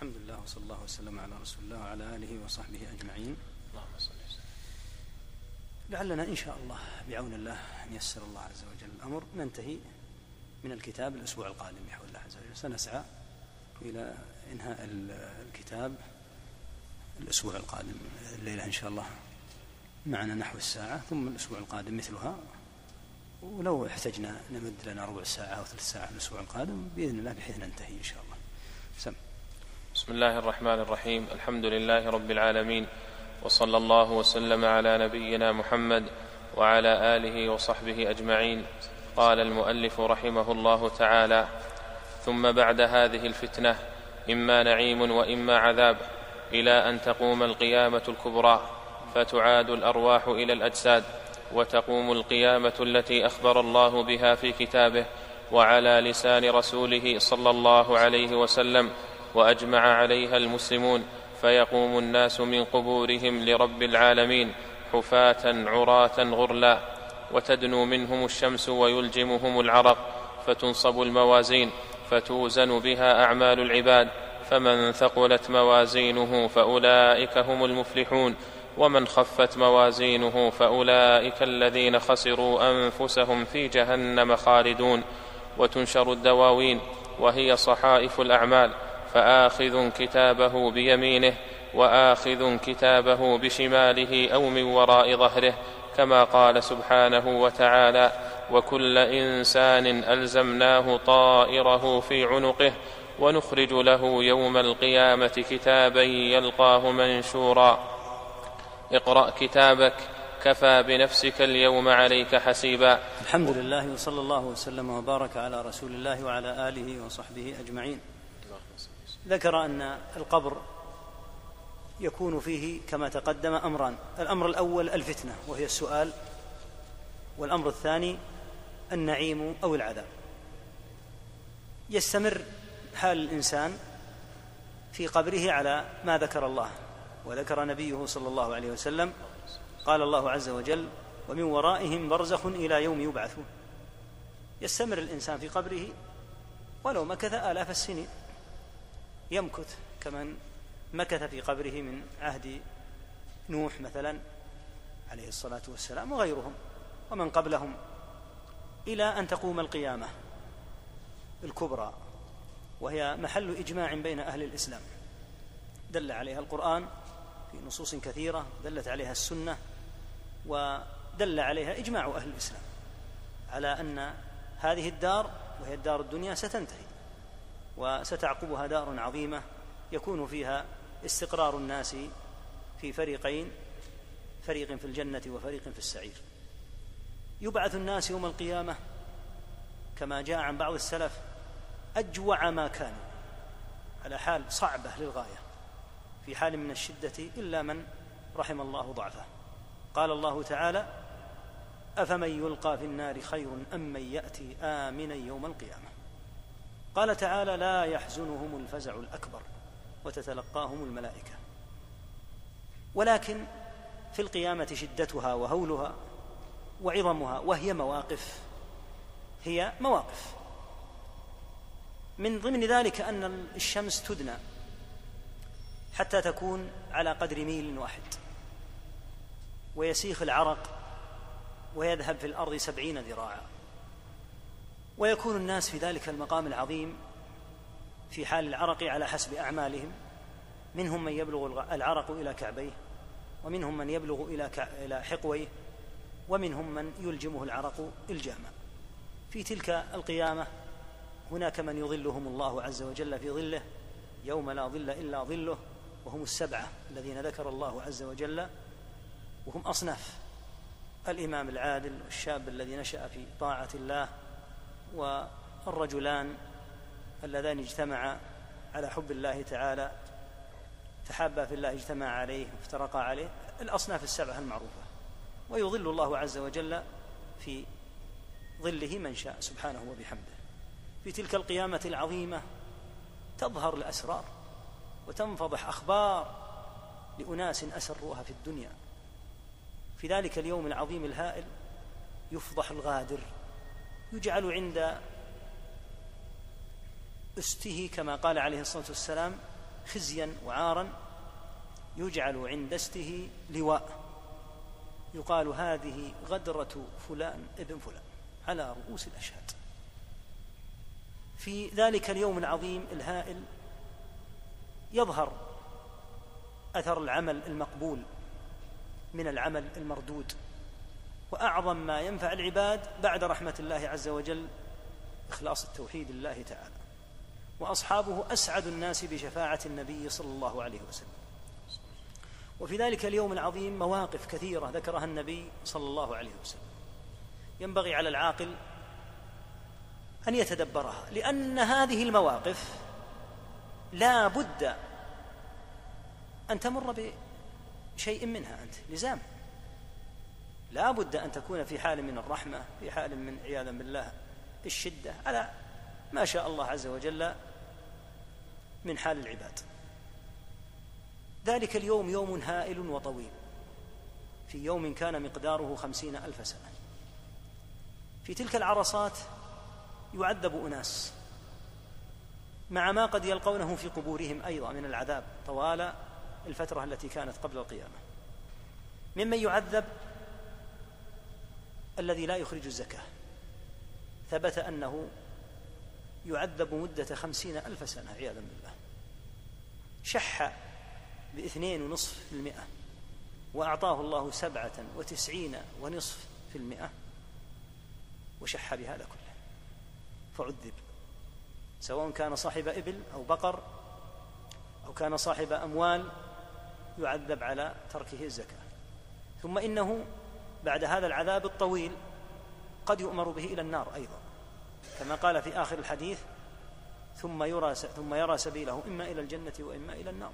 الحمد لله وصلى الله وسلم على رسول الله وعلى آله وصحبه أجمعين. اللهم صل وسلم لعلنا إن شاء الله بعون الله أن يسر الله عز وجل الأمر. ننتهي من الكتاب الأسبوع القادم بحول الله عز وجل. سنسعى إلى إنهاء الكتاب الأسبوع القادم الليلة إن شاء الله معنا نحو الساعة ثم الأسبوع القادم مثلها. ولو احتجنا نمد لنا ربع ساعة أو ثلث ساعة الأسبوع القادم بإذن الله بحيث ننتهي إن شاء الله. سم. بسم الله الرحمن الرحيم. الحمد لله رب العالمين. وصلى الله وسلم على نبينا محمد وعلى آله وصحبه أجمعين. قال المؤلف رحمه الله تعالى ثم بعد هذه الفتنة إما نعيم وإما عذاب إلى أن تقوم القيامة الكبرى فتعاد الأرواح إلى الأجساد وتقوم القيامة التي أخبر الله بها في كتابه وعلى لسان رسوله صلى الله عليه وسلم وأجمع عليها المسلمون فيقوم الناس من قبورهم لرب العالمين حفاة عراة غرلا وتدنو منهم الشمس ويلجمهم العرق فتنصب الموازين فتوزن بها أعمال العباد فمن ثقلت موازينه فأولئك هم المفلحون ومن خفت موازينه فأولئك الذين خسروا أنفسهم في جهنم خالدون. وتنشر الدواوين وهي صحائف الأعمال فآخذ كتابه بيمينه وآخذ كتابه بشماله أو من وراء ظهره كما قال سبحانه وتعالى وكل إنسان ألزمناه طائره في عنقه ونخرج له يوم القيامة كتابا يلقاه منشورا. اقرأ كتابك كفى بنفسك اليوم عليك حسيبا. الحمد لله وصلى الله وسلم وبارك على رسول الله وعلى آله وصحبه أجمعين. ذكر أن القبر يكون فيه كما تقدم أمران. الأمر الأول الفتنة وهي السؤال. والأمر الثاني النعيم أو العذاب. يستمر حال الإنسان في قبره على ما ذكر الله وذكر نبيه صلى الله عليه وسلم. قال الله عز وجل ومن ورائهم برزخ إلى يوم يبعثون. يستمر الإنسان في قبره ولو مكث آلاف السنين. يمكث كمن مكث في قبره من عهد نوح مثلا عليه الصلاة والسلام وغيرهم ومن قبلهم إلى أن تقوم القيامة الكبرى وهي محل إجماع بين أهل الإسلام. دل عليها القرآن في نصوص كثيرة دلت عليها السنة ودل عليها إجماع أهل الإسلام على أن هذه الدار وهي الدار الدنيا ستنتهي. وستعقبها دار عظيمة يكون فيها استقرار الناس في فريقين فريق في الجنة وفريق في السعير. يبعث الناس يوم القيامة كما جاء عن بعض السلف أجوع ما كانوا على حال صعبة للغاية في حال من الشدة إلا من رحم الله ضعفه. قال الله تعالى أفمن يلقى في النار خير أم من يأتي آمنا يوم القيامة؟ قال تعالى لا يحزنهم الفزع الأكبر وتتلقاهم الملائكة. ولكن في القيامة شدتها وهولها وعظمها وهي مواقف هي مواقف. من ضمن ذلك أن الشمس تدنى حتى تكون على قدر ميل واحد ويسيخ العرق ويذهب في الأرض سبعين ذراعا. ويكون الناس في ذلك المقام العظيم في حال العرق على حسب أعمالهم. منهم من يبلغ العرق إلى كعبيه ومنهم من يبلغ إلى إلى حقويه ومنهم من يلجمه العرق إلجاما. في تلك القيامة هناك من يظلهم الله عز وجل في ظله يوم لا ظل إلا ظله وهم السبعة الذين ذكر الله عز وجل وهم أصناف الإمام العادل والشاب الذي نشأ في طاعة الله والرجلان اللذان اجتمعا على حب الله تعالى تحابا في الله اجتمعا عليه وافترقا عليه الأصناف السبعة المعروفة. ويظل الله عز وجل في ظله من شاء سبحانه وبحمده. في تلك القيامة العظيمة تظهر الأسرار وتنفضح أخبار لأناس أسروها في الدنيا. في ذلك اليوم العظيم الهائل يفضح الغادر. يجعل عند أسته كما قال عليه الصلاة والسلام خزيا وعارا يجعل عند أسته لواء. يقال هذه غدرة فلان ابن فلان على رؤوس الأشهاد. في ذلك اليوم العظيم الهائل يظهر أثر العمل المقبول من العمل المردود وأعظم ما ينفع العباد بعد رحمة الله عز وجل إخلاص التوحيد لله تعالى. وأصحابه أسعد الناس بشفاعة النبي صلى الله عليه وسلم. وفي ذلك اليوم العظيم مواقف كثيرة ذكرها النبي صلى الله عليه وسلم. ينبغي على العاقل أن يتدبرها لأن هذه المواقف لا بد أن تمر بشيء منها أنت لزام لا بد أن تكون في حال من الرحمة في حال من عياذا بالله الشدة. على ما شاء الله عز وجل من حال العباد. ذلك اليوم يوم هائل وطويل. في يوم كان مقداره خمسين ألف سنة. في تلك العرصات يعذب أناس مع ما قد يلقونه في قبورهم أيضا من العذاب طوال الفترة التي كانت قبل القيامة. ممن يعذب الذي لا يخرج الزكاة. ثبت أنه يعذب مدة خمسين ألف سنة عياذا بالله. شح باثنين ونصف في المئة وأعطاه الله سبعة وتسعين ونصف في المئة وشح بهذا كله. فعذب. سواء كان صاحب إبل أو بقر أو كان صاحب أموال يعذب على تركه الزكاة. ثم إنه بعد هذا العذاب الطويل قد يؤمر به إلى النار أيضا. كما قال في آخر الحديث ثم يرى ثم يرى سبيله إما إلى الجنة وإما إلى النار.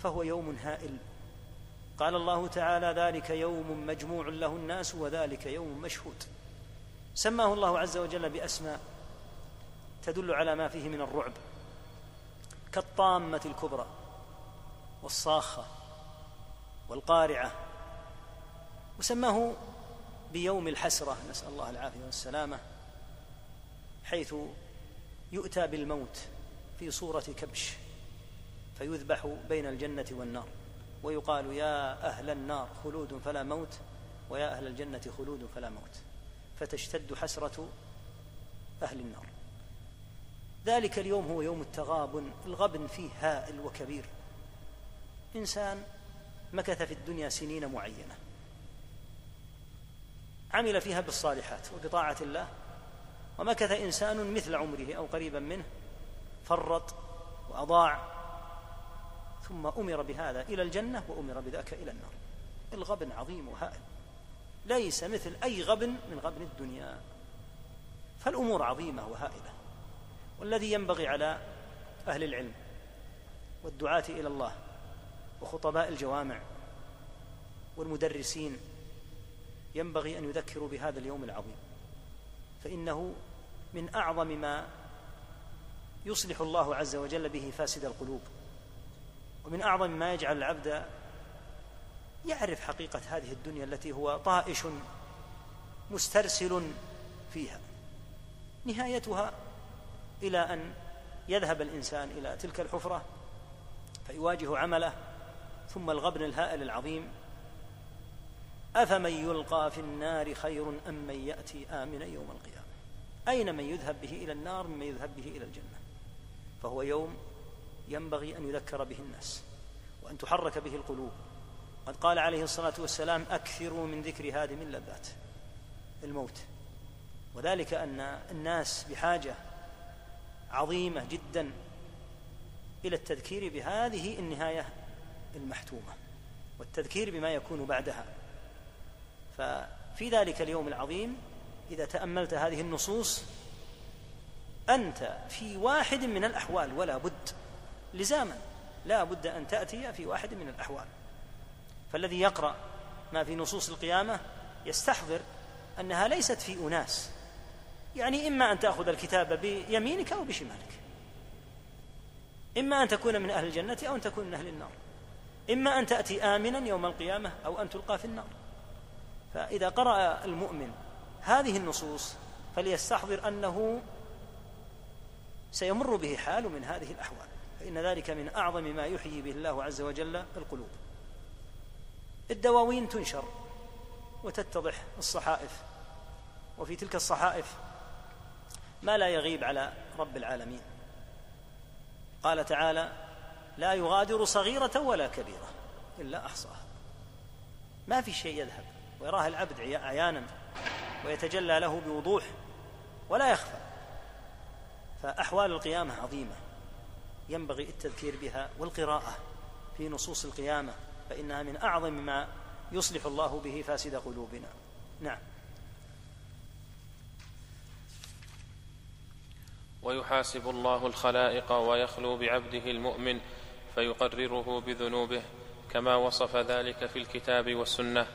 فهو يوم هائل. قال الله تعالى ذلك يوم مجموع له الناس وذلك يوم مشهود. سماه الله عز وجل بأسماء تدل على ما فيه من الرعب. كالطامة الكبرى والصاخة والقارعة وسماه بيوم الحسرة. نسأل الله العافية والسلامة. حيث يؤتى بالموت في صورة كبش فيذبح بين الجنة والنار ويقال يا أهل النار خلود فلا موت ويا أهل الجنة خلود فلا موت. فتشتد حسرة أهل النار. ذلك اليوم هو يوم التغابن الغبن فيه هائل وكبير. إنسان مكث في الدنيا سنين معينة. عمل فيها بالصالحات وبطاعة الله. ومكث إنسان مثل عمره أو قريبا منه فرط وأضاع ثم أمر بهذا إلى الجنة وأمر بذاك إلى النار. الغبن عظيم وهائل. ليس مثل أي غبن من غبن الدنيا. فالأمور عظيمة وهائلة. والذي ينبغي على أهل العلم والدعاة إلى الله وخطباء الجوامع والمدرسين ينبغي أن يذكروا بهذا اليوم العظيم. فإنه من أعظم ما يصلح الله عز وجل به فاسد القلوب. ومن أعظم ما يجعل العبد يعرف حقيقة هذه الدنيا التي هو طائش مسترسل فيها. نهايتها إلى أن يذهب الإنسان إلى تلك الحفرة فيواجه عمله ثم الغبن الهائل العظيم أفمن يلقى في النار خير أم من يأتي آمنا يوم القيامة؟ أين من يذهب به إلى النار ممن يذهب به إلى الجنة؟ فهو يوم ينبغي أن يذكر به الناس وأن تحرك به القلوب. قد قال عليه الصلاة والسلام أكثروا من ذكر هادم اللذات الموت. وذلك أن الناس بحاجة عظيمة جدا إلى التذكير بهذه النهاية المحتومة والتذكير بما يكون بعدها. ففي ذلك اليوم العظيم إذا تأملت هذه النصوص أنت في واحد من الأحوال ولا بد لزاما لا بد أن تأتي في واحد من الأحوال. فالذي يقرأ ما في نصوص القيامة يستحضر أنها ليست في أناس. يعني إما أن تأخذ الكتاب بيمينك أو بشمالك. إما أن تكون من أهل الجنة أو أن تكون من أهل النار. إما أن تأتي آمنا يوم القيامة أو أن تلقى في النار. فإذا قرأ المؤمن هذه النصوص فليستحضر أنه سيمر به حال من هذه الأحوال. فإن ذلك من أعظم ما يحيي به الله عز وجل القلوب. الدواوين تنشر وتتضح الصحائف. وفي تلك الصحائف ما لا يغيب على رب العالمين. قال تعالى لا يغادر صغيرة ولا كبيرة إلا أحصاها. ما في شيء يذهب. ويراه العبد عيانا ويتجلى له بوضوح ولا يخفى. فأحوال القيامة عظيمة ينبغي التذكير بها والقراءة في نصوص القيامة فإنها من أعظم ما يصلح الله به فاسد قلوبنا. نعم. ويحاسب الله الخلائق ويخلو بعبده المؤمن فيقرره بذنوبه كما وصف ذلك في الكتاب والسنة.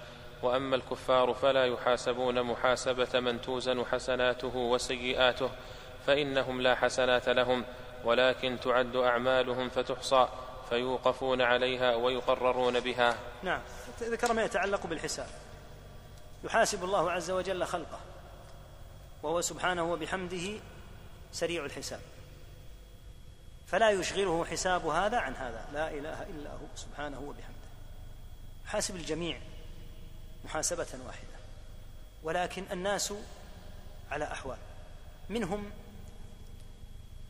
وأما الكفار فلا يحاسبون محاسبة من توزن حسناته وسيئاته فإنهم لا حسنات لهم ولكن تعد أعمالهم فتحصى فيوقفون عليها ويقررون بها. نعم. ذكر ما يتعلق بالحساب. يحاسب الله عز وجل خلقه وهو سبحانه وبحمده سريع الحساب. فلا يشغله حساب هذا عن هذا. لا إله إلا هو سبحانه وبحمده. حاسب الجميع. محاسبة واحدة ولكن الناس على أحوال. منهم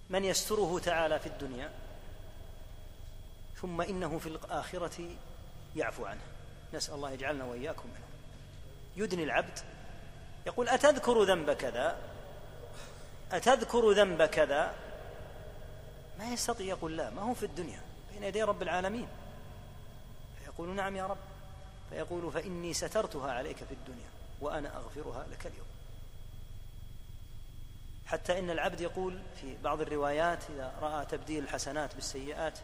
من يستره تعالى في الدنيا ثم إنه في الآخرة يعفو عنه. نسأل الله يجعلنا وإياكم منهم. يدني العبد يقول أتذكر ذنب كذا؟ أتذكر ذنب كذا؟ ما يستطيع يقول لا ما هو في الدنيا بين يدي رب العالمين. فيقول نعم يا رب. فيقول فإني سترتها عليك في الدنيا وأنا أغفرها لك اليوم. حتى إن العبد يقول في بعض الروايات إذا رأى تبديل الحسنات بالسيئات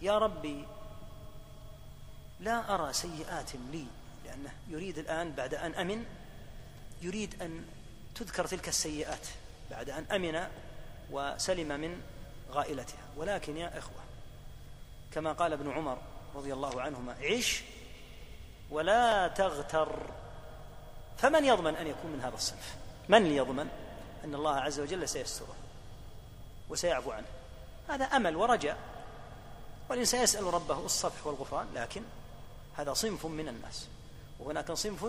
يا ربي لا أرى سيئات لي لأنه يريد الآن بعد أن أمن يريد أن تذكر تلك السيئات بعد أن أمن وسلم من غائلتها. ولكن يا إخوة كما قال ابن عمر رضي الله عنهما عش ولا تغتر. فمن يضمن أن يكون من هذا الصنف؟ من يضمن أن الله عز وجل سيستره وسيعفو عنه؟ هذا أمل ورجاء. والإنسان يسأل ربه الصفح والغفران لكن هذا صنف من الناس. وهناك صنف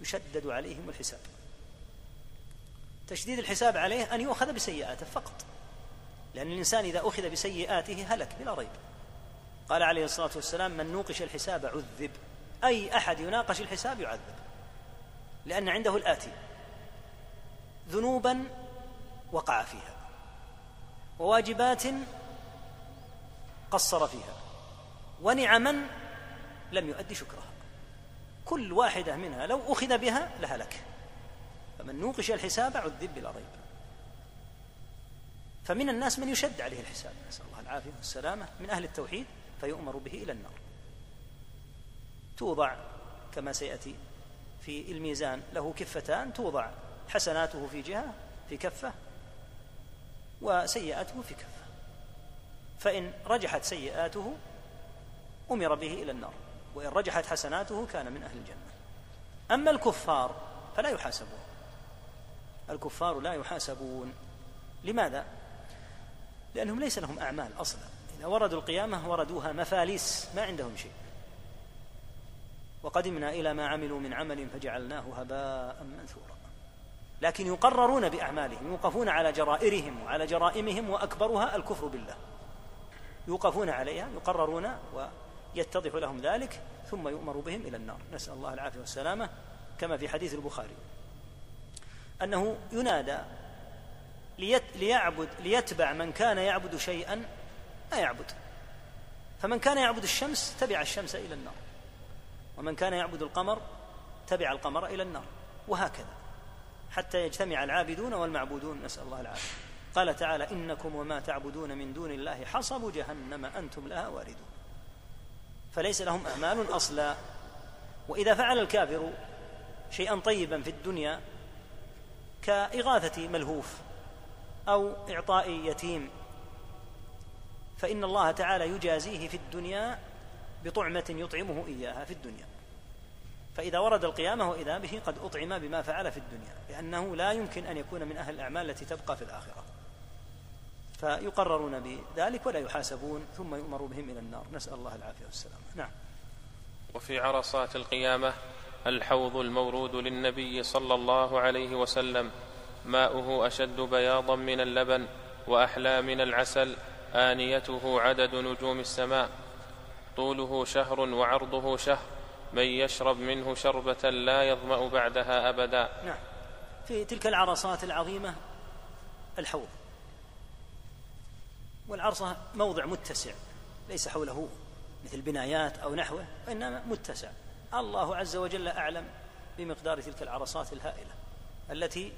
يشدد عليهم الحساب. تشديد الحساب عليه أن يؤخذ بسيئاته فقط. لأن الإنسان إذا أخذ بسيئاته هلك بلا ريب. قال عليه الصلاة والسلام من نوقش الحساب عذب. أي أحد يناقش الحساب يعذب لأن عنده الآتي. ذنوبا وقع فيها وواجبات قصر فيها ونعما لم يؤد شكرها. كل واحدة منها لو أخذ بها لهلك فمن نوقش الحساب عذب بلا ريب. فمن الناس من يشد عليه الحساب. نسأل الله العافية والسلامة. من أهل التوحيد فيؤمر به إلى النار. توضع كما سيأتي في الميزان. له كفتان توضع حسناته في جهة في كفة وسيئاته في كفة. فإن رجحت سيئاته أمر به إلى النار وإن رجحت حسناته كان من أهل الجنة. أما الكفار فلا يحاسبون. الكفار لا يحاسبون. لماذا؟ لأنهم ليس لهم أعمال أصلا. إذا وردوا القيامة وردوها مفاليس ما عندهم شيء. وقدمنا إلى ما عملوا من عمل فجعلناه هباء منثورا. لكن يقررون بأعمالهم يوقفون على جرائرهم وعلى جرائمهم وأكبرها الكفر بالله. يوقفون عليها يقررون ويتضح لهم ذلك ثم يؤمر بهم إلى النار. نسأل الله العافية والسلامة كما في حديث البخاري. أنه ينادى ليعبد ليتبع من كان يعبد شيئا لا يعبد. فمن كان يعبد الشمس تبع الشمس إلى النار. ومن كان يعبد القمر تبع القمر إلى النار وهكذا. حتى يجتمع العابدون والمعبودون نسأل الله العافية. قال تعالى إنكم وما تعبدون من دون الله حصب جهنم أنتم لها واردون. فليس لهم أعمال أصلا. وإذا فعل الكافر شيئا طيبا في الدنيا كإغاثة ملهوف أو إعطاء يتيم فإن الله تعالى يجازيه في الدنيا بطعمة يطعمه إياها في الدنيا. فإذا ورد القيامة وإذا به قد أطعم بما فعل في الدنيا لأنه لا يمكن أن يكون من أهل الأعمال التي تبقى في الآخرة. فيقررون بذلك ولا يحاسبون ثم يؤمر بهم إلى النار. نسأل الله العافية والسلامة نعم. وفي عرصات القيامة الحوض المورود للنبي صلى الله عليه وسلم ماؤه أشد بياضا من اللبن وأحلى من العسل آنيته عدد نجوم السماء طوله شهر وعرضه شهر. من يشرب منه شربة لا يظمأ بعدها أبدا. نعم. في تلك العرصات العظيمة الحوض. والعرصة موضع متسع ليس حوله مثل بنايات أو نحوه وإنما متسع. الله عز وجل أعلم بمقدار تلك العرصات الهائلة التي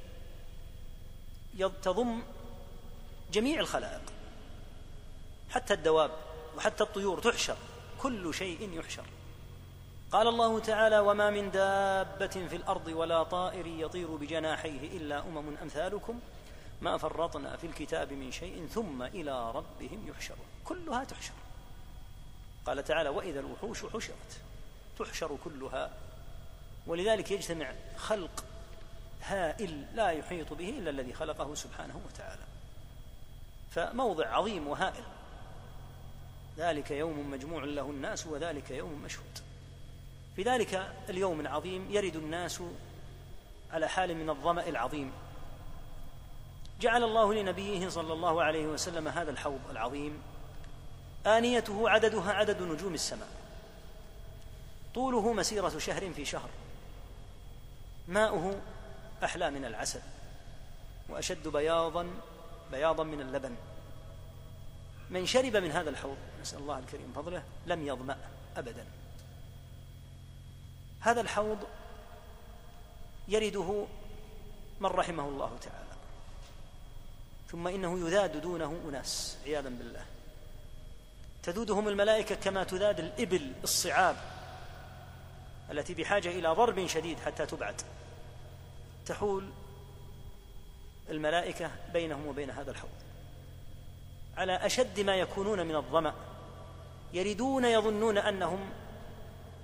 تضم جميع الخلائق. حتى الدواب وحتى الطيور تحشر كل شيء يحشر. قال الله تعالى وما من دابة في الأرض ولا طائر يطير بجناحيه إلا أمم أمثالكم ما فرطنا في الكتاب من شيء ثم إلى ربهم يحشرون. كلها تحشر. قال تعالى وإذا الوحوش حشرت تحشر كلها. ولذلك يجتمع خلق هائل لا يحيط به إلا الذي خلقه سبحانه وتعالى. فموضع عظيم وهائل. ذلك يوم مجموع له الناس وذلك يوم مشهود. في ذلك اليوم العظيم يرد الناس على حال من الظمأ العظيم. جعل الله لنبيه صلى الله عليه وسلم هذا الحوض العظيم. آنيته عددها عدد نجوم السماء. طوله مسيرة شهر في شهر. ماؤه أحلى من العسل. وأشد بياضا بياضا من اللبن. من شرب من هذا الحوض نسأل الله الكريم فضله لم يظمأ أبدا. هذا الحوض يرده من رحمه الله تعالى ثم إنه يذاد دونه أناس عياذا بالله. تذودهم الملائكة كما تذاد الإبل الصعاب التي بحاجة إلى ضرب شديد حتى تبعد. تحول الملائكة بينهم وبين هذا الحوض. على أشد ما يكونون من الظمأ يردون يظنون أنهم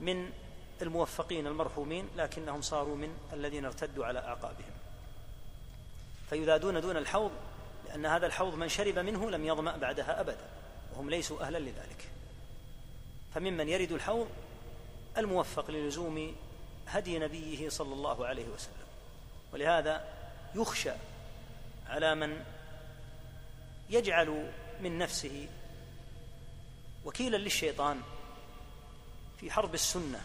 من الموفقين المرحومين لكنهم صاروا من الذين ارتدوا على أعقابهم فيذادون دون الحوض لأن هذا الحوض من شرب منه لم يظمأ بعدها أبدا وهم ليسوا أهلا لذلك. فممن يرد الحوض الموفق للزوم هدي نبيه صلى الله عليه وسلم. ولهذا يخشى على من يجعل من نفسه وكيلا للشيطان في حرب السنة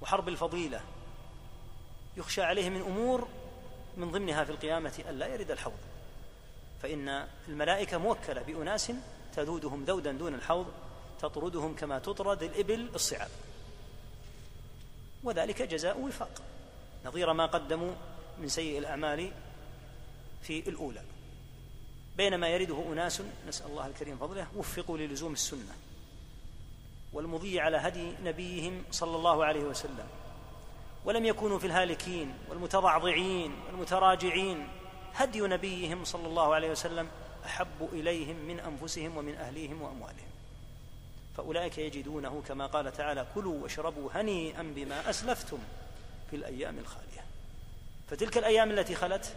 وحرب الفضيلة يخشى عليه من أمور من ضمنها في القيامة الا يرد الحوض. فإن الملائكة موكلة بأناس تذودهم ذودا دون الحوض تطردهم كما تطرد الإبل الصعاب. وذلك جزاء وفاق. نظير ما قدموا من سيء الأعمال في الأولى. بينما يرده أناس نسأل الله الكريم فضله وفقوا للزوم السنة. والمضي على هدي نبيهم صلى الله عليه وسلم. ولم يكونوا في الهالكين والمتضعضعين والمتراجعين هدي نبيهم صلى الله عليه وسلم أحب إليهم من أنفسهم ومن أهليهم وأموالهم. فأولئك يجدونه كما قال تعالى كلوا واشربوا هنيئا بما أسلفتم في الأيام الخالية. فتلك الأيام التي خلت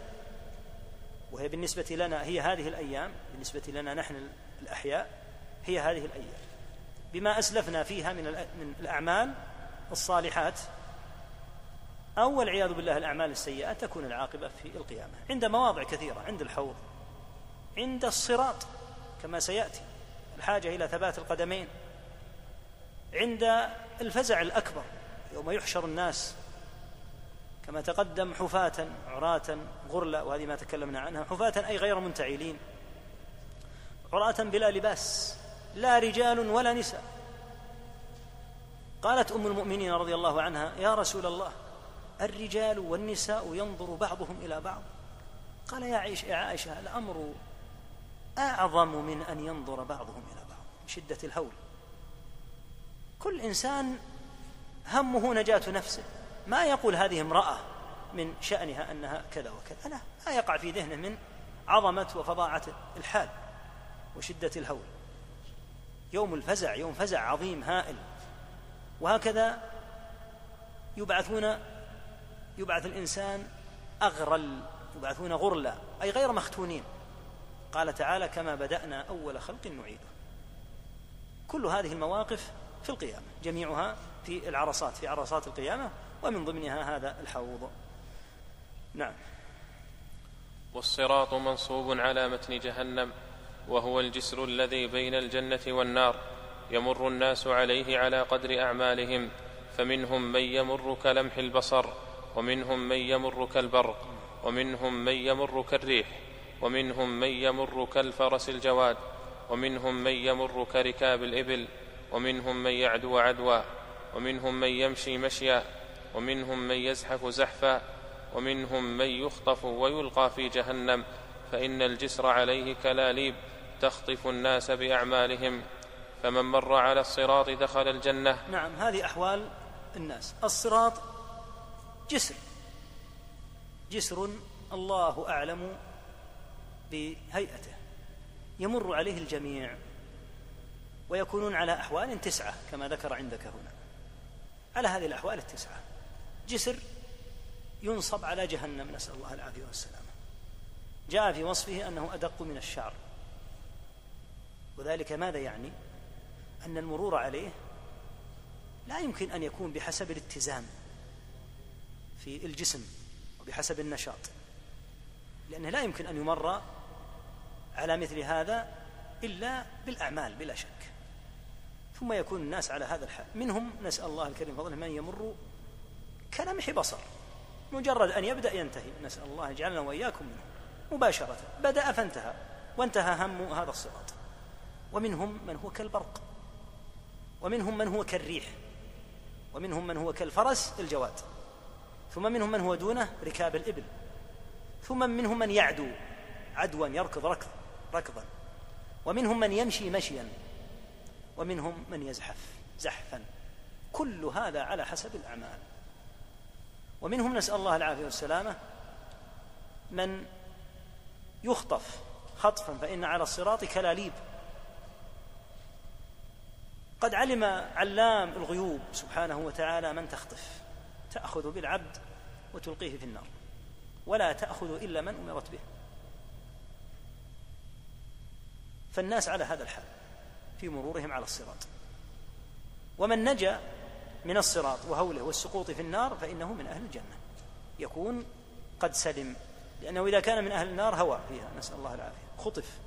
وهي بالنسبة لنا هي هذه الأيام بالنسبة لنا نحن الأحياء هي هذه الأيام. بما أسلفنا فيها من من الأعمال الصالحات أو والعياذ بالله الأعمال السيئات تكون العاقبة في القيامة. عند مواضع كثيرة عند الحوض عند الصراط كما سيأتي الحاجة إلى ثبات القدمين عند الفزع الأكبر يوم يحشر الناس كما تقدم حفاة عراة غرلا وهذه ما تكلمنا عنها حفاة أي غير منتعلين عراة بلا لباس. لا رجال ولا نساء. قالت أم المؤمنين رضي الله عنها يا رسول الله الرجال والنساء ينظر بعضهم إلى بعض. قال يا عائشة الأمر أعظم من أن ينظر بعضهم إلى بعض شدة الهول. كل إنسان همه نجاة نفسه. ما يقول هذه امرأة من شأنها أنها كذا وكذا. لا ما يقع في ذهنه من عظمة وفظاعة الحال وشدة الهول. يوم الفزع يوم فزع عظيم هائل. وهكذا يبعثون يبعث الإنسان أغرل يبعثون غرلا أي غير مختونين. قال تعالى كما بدأنا أول خلق نعيده. كل هذه المواقف في القيامة جميعها في العرصات في عرصات القيامة ومن ضمنها هذا الحوض. نعم. والصراط منصوب على متن جهنم. وهو الجسر الذي بين الجنة والنار يمر الناس عليه على قدر أعمالهم فمنهم من يمر كلمح البصر ومنهم من يمر كالبرق ومنهم من يمر كالريح ومنهم من يمر كالفرس الجواد ومنهم من يمر كركاب الإبل ومنهم من يعدو عدوا ومنهم من يمشي مشيا ومنهم من يزحف زحفا ومنهم من يخطف ويلقى في جهنم فإن الجسر عليه كلاليب تخطف الناس بأعمالهم فمن مر على الصراط دخل الجنة. نعم هذه أحوال الناس. الصراط جسر. جسر الله أعلم بهيئته. يمر عليه الجميع ويكونون على أحوال تسعة كما ذكر عندك هنا. على هذه الأحوال التسعة. جسر ينصب على جهنم. نسأل الله العافية والسلامة. جاء في وصفه أنه أدق من الشعر. وذلك ماذا يعني؟ أن المرور عليه لا يمكن أن يكون بحسب الاتزان في الجسم وبحسب النشاط لأنه لا يمكن أن يمر على مثل هذا إلا بالأعمال بلا شك. ثم يكون الناس على هذا الحال. منهم نسأل الله الكريم فضله من يمر كلمح بصر مجرد أن يبدأ ينتهي. نسأل الله يجعلنا وإياكم منه مباشرة. بدأ فانتهى وانتهى هم هذا الصراط. ومنهم من هو كالبرق ومنهم من هو كالريح ومنهم من هو كالفرس الجواد ثم منهم من هو دونه ركاب الإبل ثم منهم من يعدو عدوا يركض ركض ركضا ومنهم من يمشي مشيا ومنهم من يزحف زحفا. كل هذا على حسب الأعمال. ومنهم نسأل الله العافية والسلامة من يخطف خطفا فإن على الصراط كلاليب. قد علم علام الغيوب سبحانه وتعالى من تخطف. تأخذ بالعبد وتلقيه في النار. ولا تأخذ إلا من أمرت به. فالناس على هذا الحال في مرورهم على الصراط. ومن نجا من الصراط وهوله والسقوط في النار فإنه من أهل الجنة. يكون قد سلم. لأنه إذا كان من أهل النار هوى فيها. نسأل الله العافية. خطف.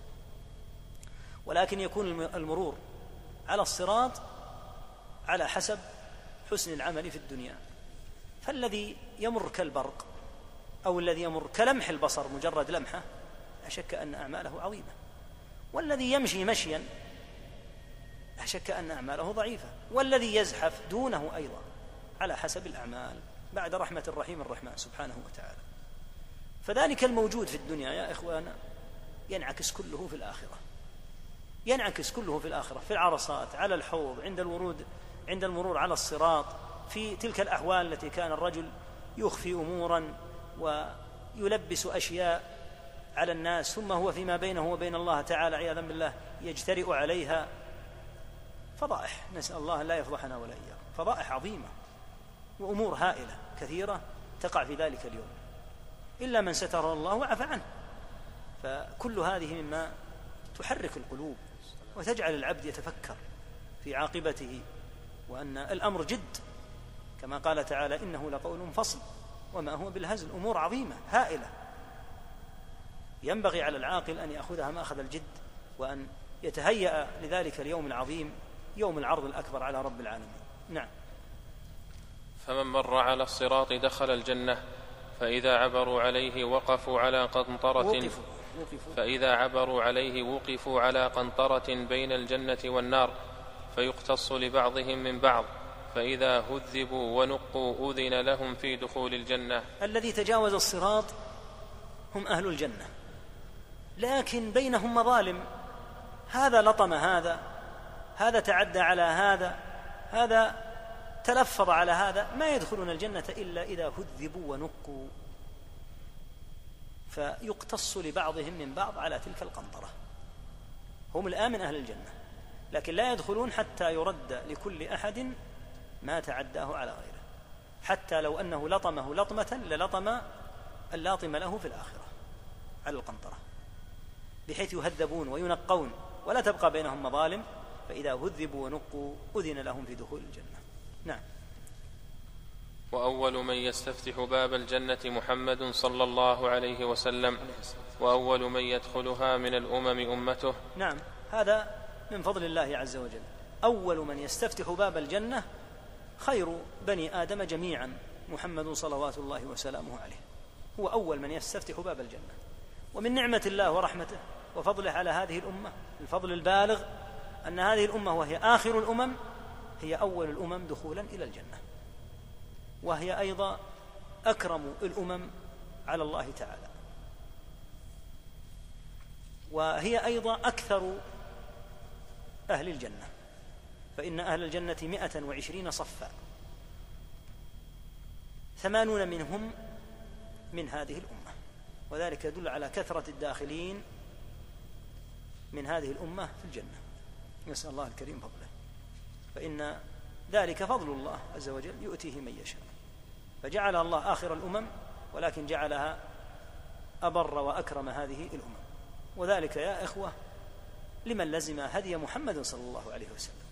ولكن يكون المرور على الصراط على حسب حسن العمل في الدنيا. فالذي يمر كالبرق أو الذي يمر كلمح البصر مجرد لمحة لا شك أن أعماله عظيمة. والذي يمشي مشيا لا شك أن أعماله ضعيفة. والذي يزحف دونه أيضا على حسب الأعمال بعد رحمة الرحيم الرحمن سبحانه وتعالى. فذلك الموجود في الدنيا يا اخوانا ينعكس كله في الآخرة. ينعكس كله في الآخرة في العرصات على الحوض عند الورود عند المرور على الصراط في تلك الأحوال التي كان الرجل يخفي أمورا ويلبس أشياء على الناس ثم هو فيما بينه وبين الله تعالى عياذا بالله يجترئ عليها فضائح. نسأل الله لا يفضحنا ولا إياه فضائح عظيمة وأمور هائلة كثيرة تقع في ذلك اليوم. إلا من ستر الله وعفى عنه. فكل هذه مما تحرك القلوب. وتجعل العبد يتفكر في عاقبته وأن الأمر جد كما قال تعالى إنه لقول فصل وما هو بالهزل أمور عظيمة هائلة. ينبغي على العاقل أن يأخذها مأخذ الجد وأن يتهيأ لذلك اليوم العظيم يوم العرض الأكبر على رب العالمين. نعم. فمن مر على الصراط دخل الجنة فإذا عبروا عليه وقفوا على قنطرة. وقفوا. وقفوا فإذا عبروا عليه وقفوا على قنطرة بين الجنة والنار فيقتص لبعضهم من بعض فإذا هذبوا ونقوا أذن لهم في دخول الجنة. الذي تجاوز الصراط هم أهل الجنة. لكن بينهم مظالم. هذا لطم هذا هذا تعدى على هذا هذا تلفظ على هذا. ما يدخلون الجنة إلا إذا هذبوا ونقوا. فيقتص لبعضهم من بعض على تلك القنطرة. هم الآن من أهل الجنة لكن لا يدخلون حتى يرد لكل أحد ما تعداه على غيره. حتى لو أنه لطمه لطمة للطم اللاطم له في الآخرة على القنطرة بحيث يهذبون وينقون ولا تبقى بينهم مظالم فإذا هذبوا ونقوا أذن لهم في دخول الجنة. نعم. وأول من يستفتح باب الجنة محمد صلى الله عليه وسلم وأول من يدخلها من الأمم أمته. نعم هذا من فضل الله عز وجل. أول من يستفتح باب الجنة خير بني آدم جميعا محمد صلوات الله وسلامه عليه. هو أول من يستفتح باب الجنة. ومن نعمة الله ورحمته وفضله على هذه الأمة الفضل البالغ أن هذه الأمة وهي آخر الأمم هي أول الأمم دخولا إلى الجنة. وهي أيضا أكرم الأمم على الله تعالى. وهي أيضا أكثر أهل الجنة. فإن أهل الجنة مائه وعشرين صفا. ثمانون منهم من هذه الأمة. وذلك يدل على كثرة الداخلين من هذه الأمة في الجنة. نسأل الله الكريم فضله. فإن ذلك فضل الله عز وجل يؤتيه من يشاء. فجعلها الله آخر الأمم ولكن جعلها أبر وأكرم هذه الأمم. وذلك يا إخوة لمن لزم هدي محمد صلى الله عليه وسلم.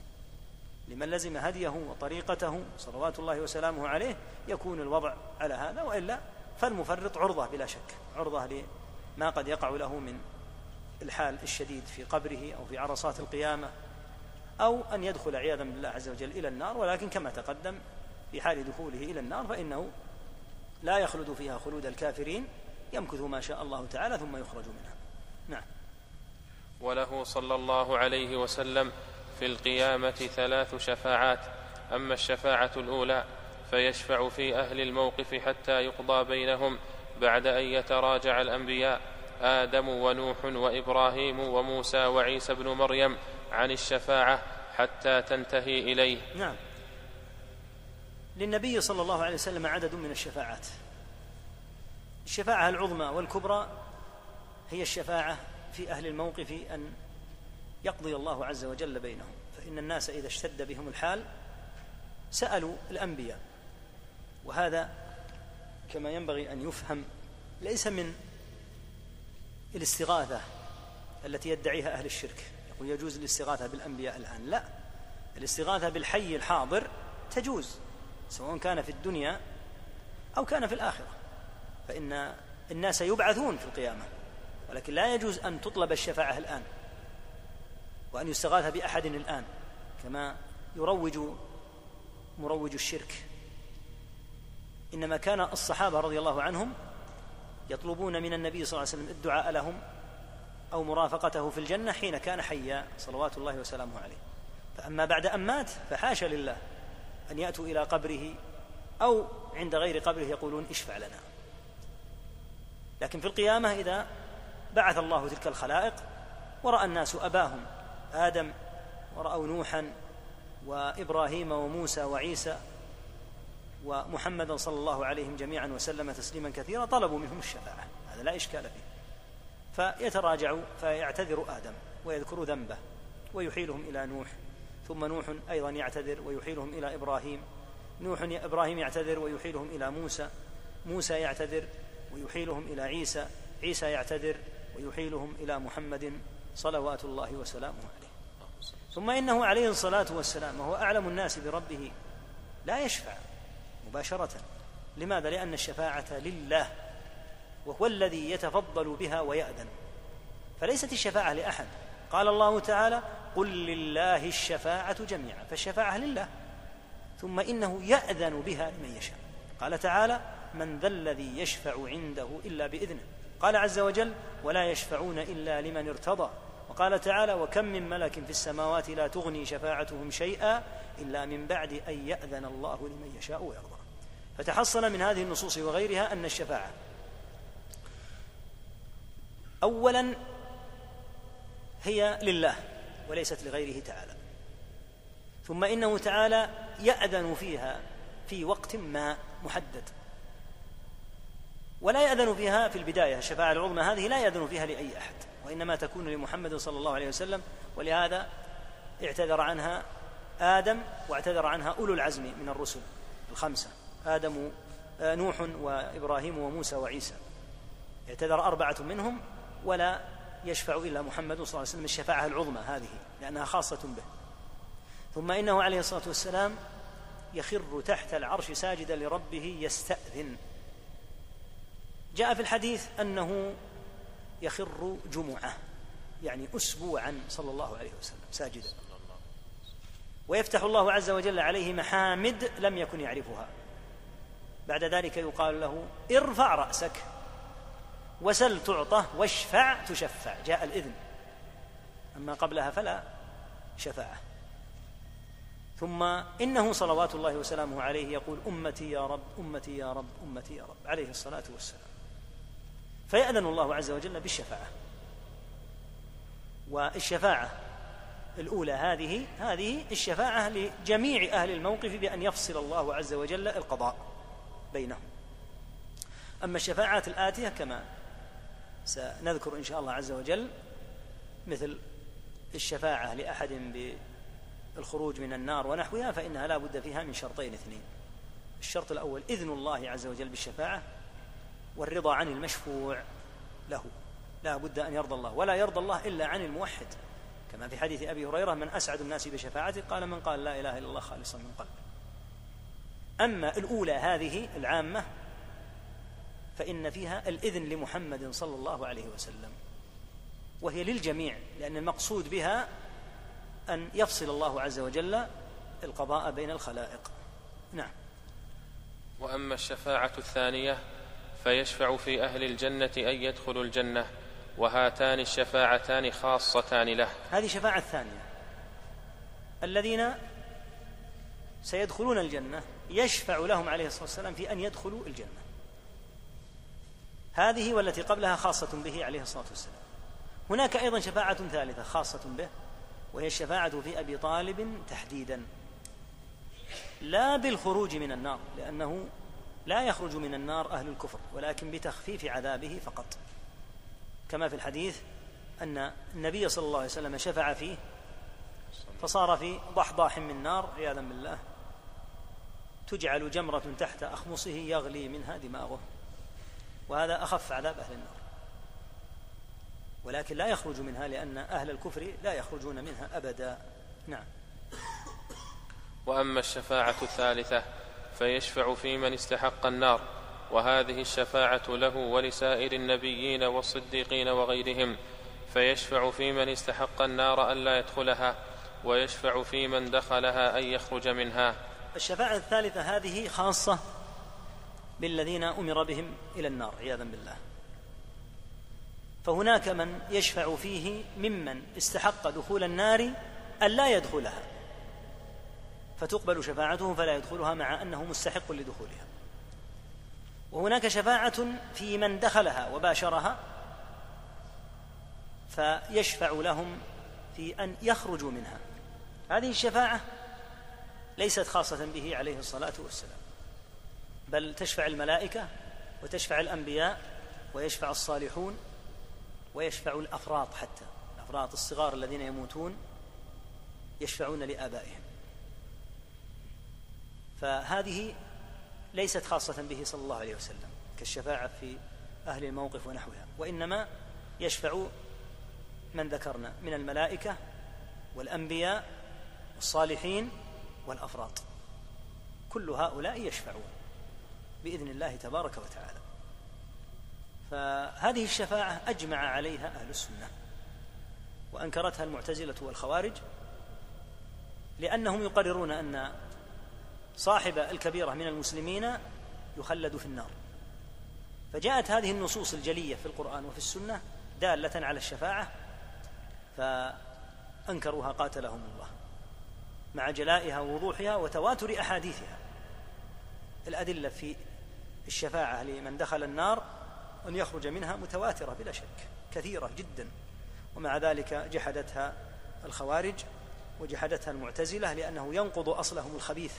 لمن لزم هديه وطريقته صلوات الله وسلامه عليه يكون الوضع على هذا وإلا فالمفرط عرضة بلا شك عرضة لما قد يقع له من الحال الشديد في قبره أو في عرصات القيامة أو أن يدخل عياذا بالله عز وجل إلى النار ولكن كما تقدم في حال دخوله إلى النار فإنه لا يخلد فيها خلود الكافرين يمكث ما شاء الله تعالى ثم يخرج منها. نعم. وله صلى الله عليه وسلم في القيامة ثلاث شفاعات أما الشفاعة الأولى فيشفع في أهل الموقف حتى يقضى بينهم بعد أن يتراجع الأنبياء آدم ونوح وإبراهيم وموسى وعيسى بن مريم عن الشفاعة حتى تنتهي إليه. نعم. للنبي صلى الله عليه وسلم عدد من الشفاعات. الشفاعة العظمى والكبرى هي الشفاعة في أهل الموقف أن يقضي الله عز وجل بينهم. فإن الناس إذا اشتد بهم الحال سألوا الأنبياء. وهذا كما ينبغي أن يفهم ليس من الاستغاثة التي يدعيها أهل الشرك. يقول يجوز الاستغاثة بالأنبياء الآن. لا الاستغاثة بالحي الحاضر تجوز. سواء كان في الدنيا أو كان في الآخرة. فإن الناس يبعثون في القيامة ولكن لا يجوز أن تطلب الشفاعة الآن وأن يستغاث بأحد الآن كما يروج مروج الشرك. إنما كان الصحابة رضي الله عنهم يطلبون من النبي صلى الله عليه وسلم الدعاء لهم أو مرافقته في الجنة حين كان حيا صلوات الله وسلامه عليه. فأما بعد أن مات فحاشا لله. أن يأتوا إلى قبره أو عند غير قبره يقولون اشفع لنا. لكن في القيامة إذا بعث الله تلك الخلائق ورأى الناس أباهم آدم ورأوا نوحا وإبراهيم وموسى وعيسى ومحمدا صلى الله عليهم جميعا وسلم تسليما كثيرا طلبوا منهم الشفاعة. هذا لا إشكال فيه. فيتراجع فيعتذر آدم ويذكر ذنبه ويحيلهم إلى نوح ثم نوح أيضا يعتذر ويحيلهم إلى إبراهيم. نوح إبراهيم يعتذر ويحيلهم إلى موسى. موسى يعتذر ويحيلهم إلى عيسى. عيسى يعتذر ويحيلهم إلى محمد صلوات الله وسلامه عليه. ثم إنه عليه الصلاة والسلام وهو أعلم الناس بربه لا يشفع مباشرة. لماذا؟ لأن الشفاعة لله وهو الذي يتفضل بها ويأذن. فليست الشفاعة لأحد. قال الله تعالى قل لله الشفاعة جميعا فالشفاعة لله ثم إنه يأذن بها لمن يشاء. قال تعالى من ذا الذي يشفع عنده إلا بإذنه قال عز وجل ولا يشفعون إلا لمن ارتضى وقال تعالى وكم من ملك في السماوات لا تغني شفاعتهم شيئا إلا من بعد أن يأذن الله لمن يشاء ويرضى فتحصل من هذه النصوص وغيرها أن الشفاعة أولا هي لله. وليست لغيره تعالى. ثم إنه تعالى يأذن فيها في وقت ما محدد. ولا يأذن فيها في البداية الشفاعه العظمى هذه لا يأذن فيها لأي أحد وإنما تكون لمحمد صلى الله عليه وسلم. ولهذا اعتذر عنها آدم واعتذر عنها أولو العزم من الرسل الخمسة آدم آه، نوح وإبراهيم وموسى وعيسى. اعتذر أربعة منهم ولا يشفع إلا محمد صلى الله عليه وسلم الشفاعة العظمى هذه لأنها خاصة به. ثم إنه عليه الصلاة والسلام يخر تحت العرش ساجدا لربه يستأذن. جاء في الحديث أنه يخر جمعة يعني أسبوعا صلى الله عليه وسلم ساجدا. ويفتح الله عز وجل عليه محامد لم يكن يعرفها. بعد ذلك يقال له ارفع رأسك. وسل تعطى واشفع تشفع. جاء الإذن. أما قبلها فلا شفاعة. ثم إنه صلوات الله وسلامه عليه يقول أمتي يا رب أمتي يا رب أمتي يا رب عليه الصلاة والسلام. فيأذن الله عز وجل بالشفاعة. والشفاعة الأولى هذه هذه الشفاعة لجميع أهل الموقف بأن يفصل الله عز وجل القضاء بينهم. أما الشفاعات الآتية كما سنذكر إن شاء الله عز وجل مثل الشفاعة لأحد بالخروج من النار ونحوها فإنها لا بد فيها من شرطين اثنين. الشرط الأول إذن الله عز وجل بالشفاعة والرضا عن المشفوع له. لا بد أن يرضى الله ولا يرضى الله إلا عن الموحد. كما في حديث أبي هريرة من أسعد الناس بشفاعته قال من قال لا إله إلا الله خالصا من قلبه. أما الأولى هذه العامة فإن فيها الإذن لمحمد صلى الله عليه وسلم. وهي للجميع لأن المقصود بها أن يفصل الله عز وجل القضاء بين الخلائق. نعم. وأما الشفاعة الثانية فيشفع في أهل الجنة أن يدخلوا الجنة وهاتان الشفاعتان خاصتان له. هذه شفاعة ثانية. الذين سيدخلون الجنة يشفع لهم عليه الصلاة والسلام في أن يدخلوا الجنة. هذه والتي قبلها خاصة به عليه الصلاة والسلام. هناك أيضا شفاعة ثالثة خاصة به وهي الشفاعة في أبي طالب تحديدا. لا بالخروج من النار لأنه لا يخرج من النار أهل الكفر ولكن بتخفيف عذابه فقط. كما في الحديث أن النبي صلى الله عليه وسلم شفع فيه فصار في ضحضاح من نار عياذا بالله. تجعل جمرة تحت أخمصه يغلي منها دماغه. وهذا أخف عذاب أهل النار. ولكن لا يخرج منها لأن أهل الكفر لا يخرجون منها أبدا. نعم. وأما الشفاعة الثالثة فيشفع في من استحق النار وهذه الشفاعة له ولسائر النبيين والصديقين وغيرهم. فيشفع في من استحق النار أن لا يدخلها ويشفع في من دخلها أن يخرج منها. الشفاعة الثالثة هذه خاصة بالذين أمر بهم إلى النار عياذا بالله. فهناك من يشفع فيه ممن استحق دخول النار أن لا يدخلها. فتقبل شفاعته فلا يدخلها مع أنه مستحق لدخولها. وهناك شفاعة في من دخلها وباشرها فيشفع لهم في أن يخرجوا منها. هذه الشفاعة ليست خاصة به عليه الصلاة والسلام. بل تشفع الملائكة وتشفع الأنبياء ويشفع الصالحون ويشفع الأفراط حتى. الأفراط الصغار الذين يموتون يشفعون لآبائهم. فهذه ليست خاصة به صلى الله عليه وسلم كالشفاعة في أهل الموقف ونحوها وإنما يشفع من ذكرنا من الملائكة والأنبياء والصالحين والأفراط. كل هؤلاء يشفعون. بإذن الله تبارك وتعالى. فهذه الشفاعة أجمع عليها أهل السنة وأنكرتها المعتزلة والخوارج لأنهم يقررون أن صاحب الكبيرة من المسلمين يخلد في النار. فجاءت هذه النصوص الجلية في القرآن وفي السنة دالة على الشفاعة فأنكروها قاتلهم الله مع جلائها ووضوحها وتواتر أحاديثها. الأدلة في الشفاعة لمن دخل النار أن يخرج منها متواترة بلا شك كثيرة جدا. ومع ذلك جحدتها الخوارج وجحدتها المعتزلة لأنه ينقض أصلهم الخبيث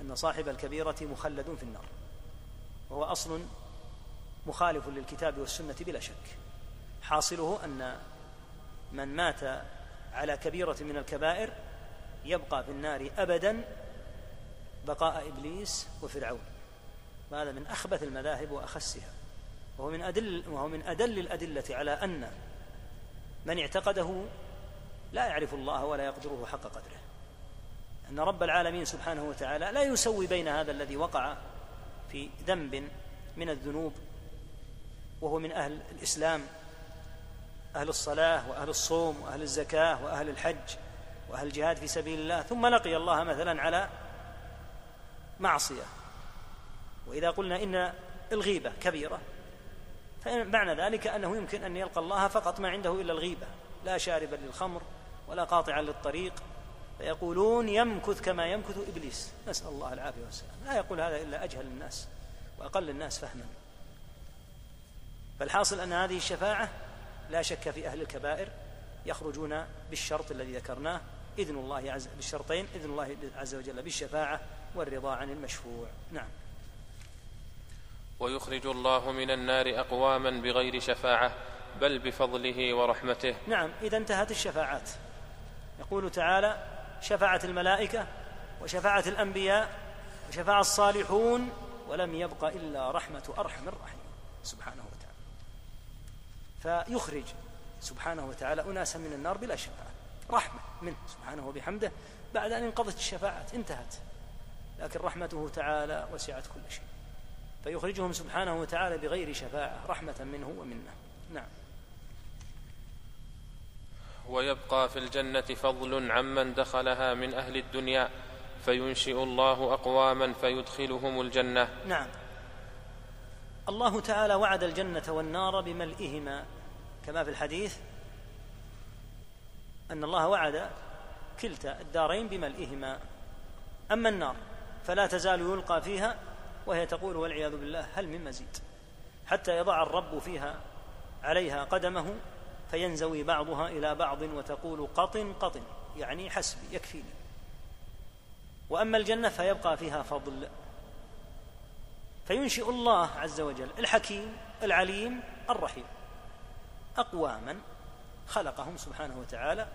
أن صاحب الكبيرة مخلد في النار. وهو أصل مخالف للكتاب والسنة بلا شك. حاصله أن من مات على كبيرة من الكبائر يبقى في النار أبدا بقاء إبليس وفرعون. وهذا من أخبث المذاهب وأخسها. وهو من أدل وهو من أدل الأدلة على أن من اعتقده لا يعرف الله ولا يقدره حق قدره. أن رب العالمين سبحانه وتعالى لا يسوي بين هذا الذي وقع في ذنب من الذنوب وهو من أهل الإسلام أهل الصلاة وأهل الصوم وأهل الزكاة وأهل الحج وأهل الجهاد في سبيل الله ثم لقي الله مثلا على معصية. وإذا قلنا إن الغيبة كبيرة فمعنى ذلك أنه يمكن أن يلقى الله فقط ما عنده إلا الغيبة لا شاربا للخمر ولا قاطعا للطريق فيقولون يمكث كما يمكث إبليس. نسأل الله العافية والسلام. لا يقول هذا إلا أجهل الناس وأقل الناس فهما. فالحاصل أن هذه الشفاعة لا شك في أهل الكبائر يخرجون بالشرط الذي ذكرناه إذن الله عز بالشرطين إذن الله عز وجل بالشفاعة والرضا عن المشفوع. نعم. ويخرج الله من النار أقواما بغير شفاعة بل بفضله ورحمته. نعم إذا انتهت الشفاعات. يقول تعالى شفعت الملائكة وشفعت الأنبياء وشفع الصالحون ولم يبق إلا رحمة أرحم الراحمين سبحانه وتعالى. فيخرج سبحانه وتعالى أناسا من النار بلا شفاعة رحمة منه سبحانه وبحمده بعد أن انقضت الشفاعات انتهت. لكن رحمته تعالى وسعت كل شيء. فيخرجهم سبحانه وتعالى بغير شفاعة رحمة منه ومنه. نعم. ويبقى في الجنة فضل عمن دخلها من أهل الدنيا فينشئ الله أقواما فيدخلهم الجنة. نعم. الله تعالى وعد الجنة والنار بملئهما. كما في الحديث أن الله وعد كلتا الدارين بملئهما. أما النار فلا تزال يلقى فيها وهي تقول والعياذ بالله هل من مزيد؟ حتى يضع الرب فيها عليها قدمه فينزوي بعضها إلى بعض وتقول قط قط يعني حسبي يكفيني. وأما الجنة فيبقى فيها فضل. فينشئ الله عز وجل الحكيم العليم الرحيم. أقواما خلقهم سبحانه وتعالى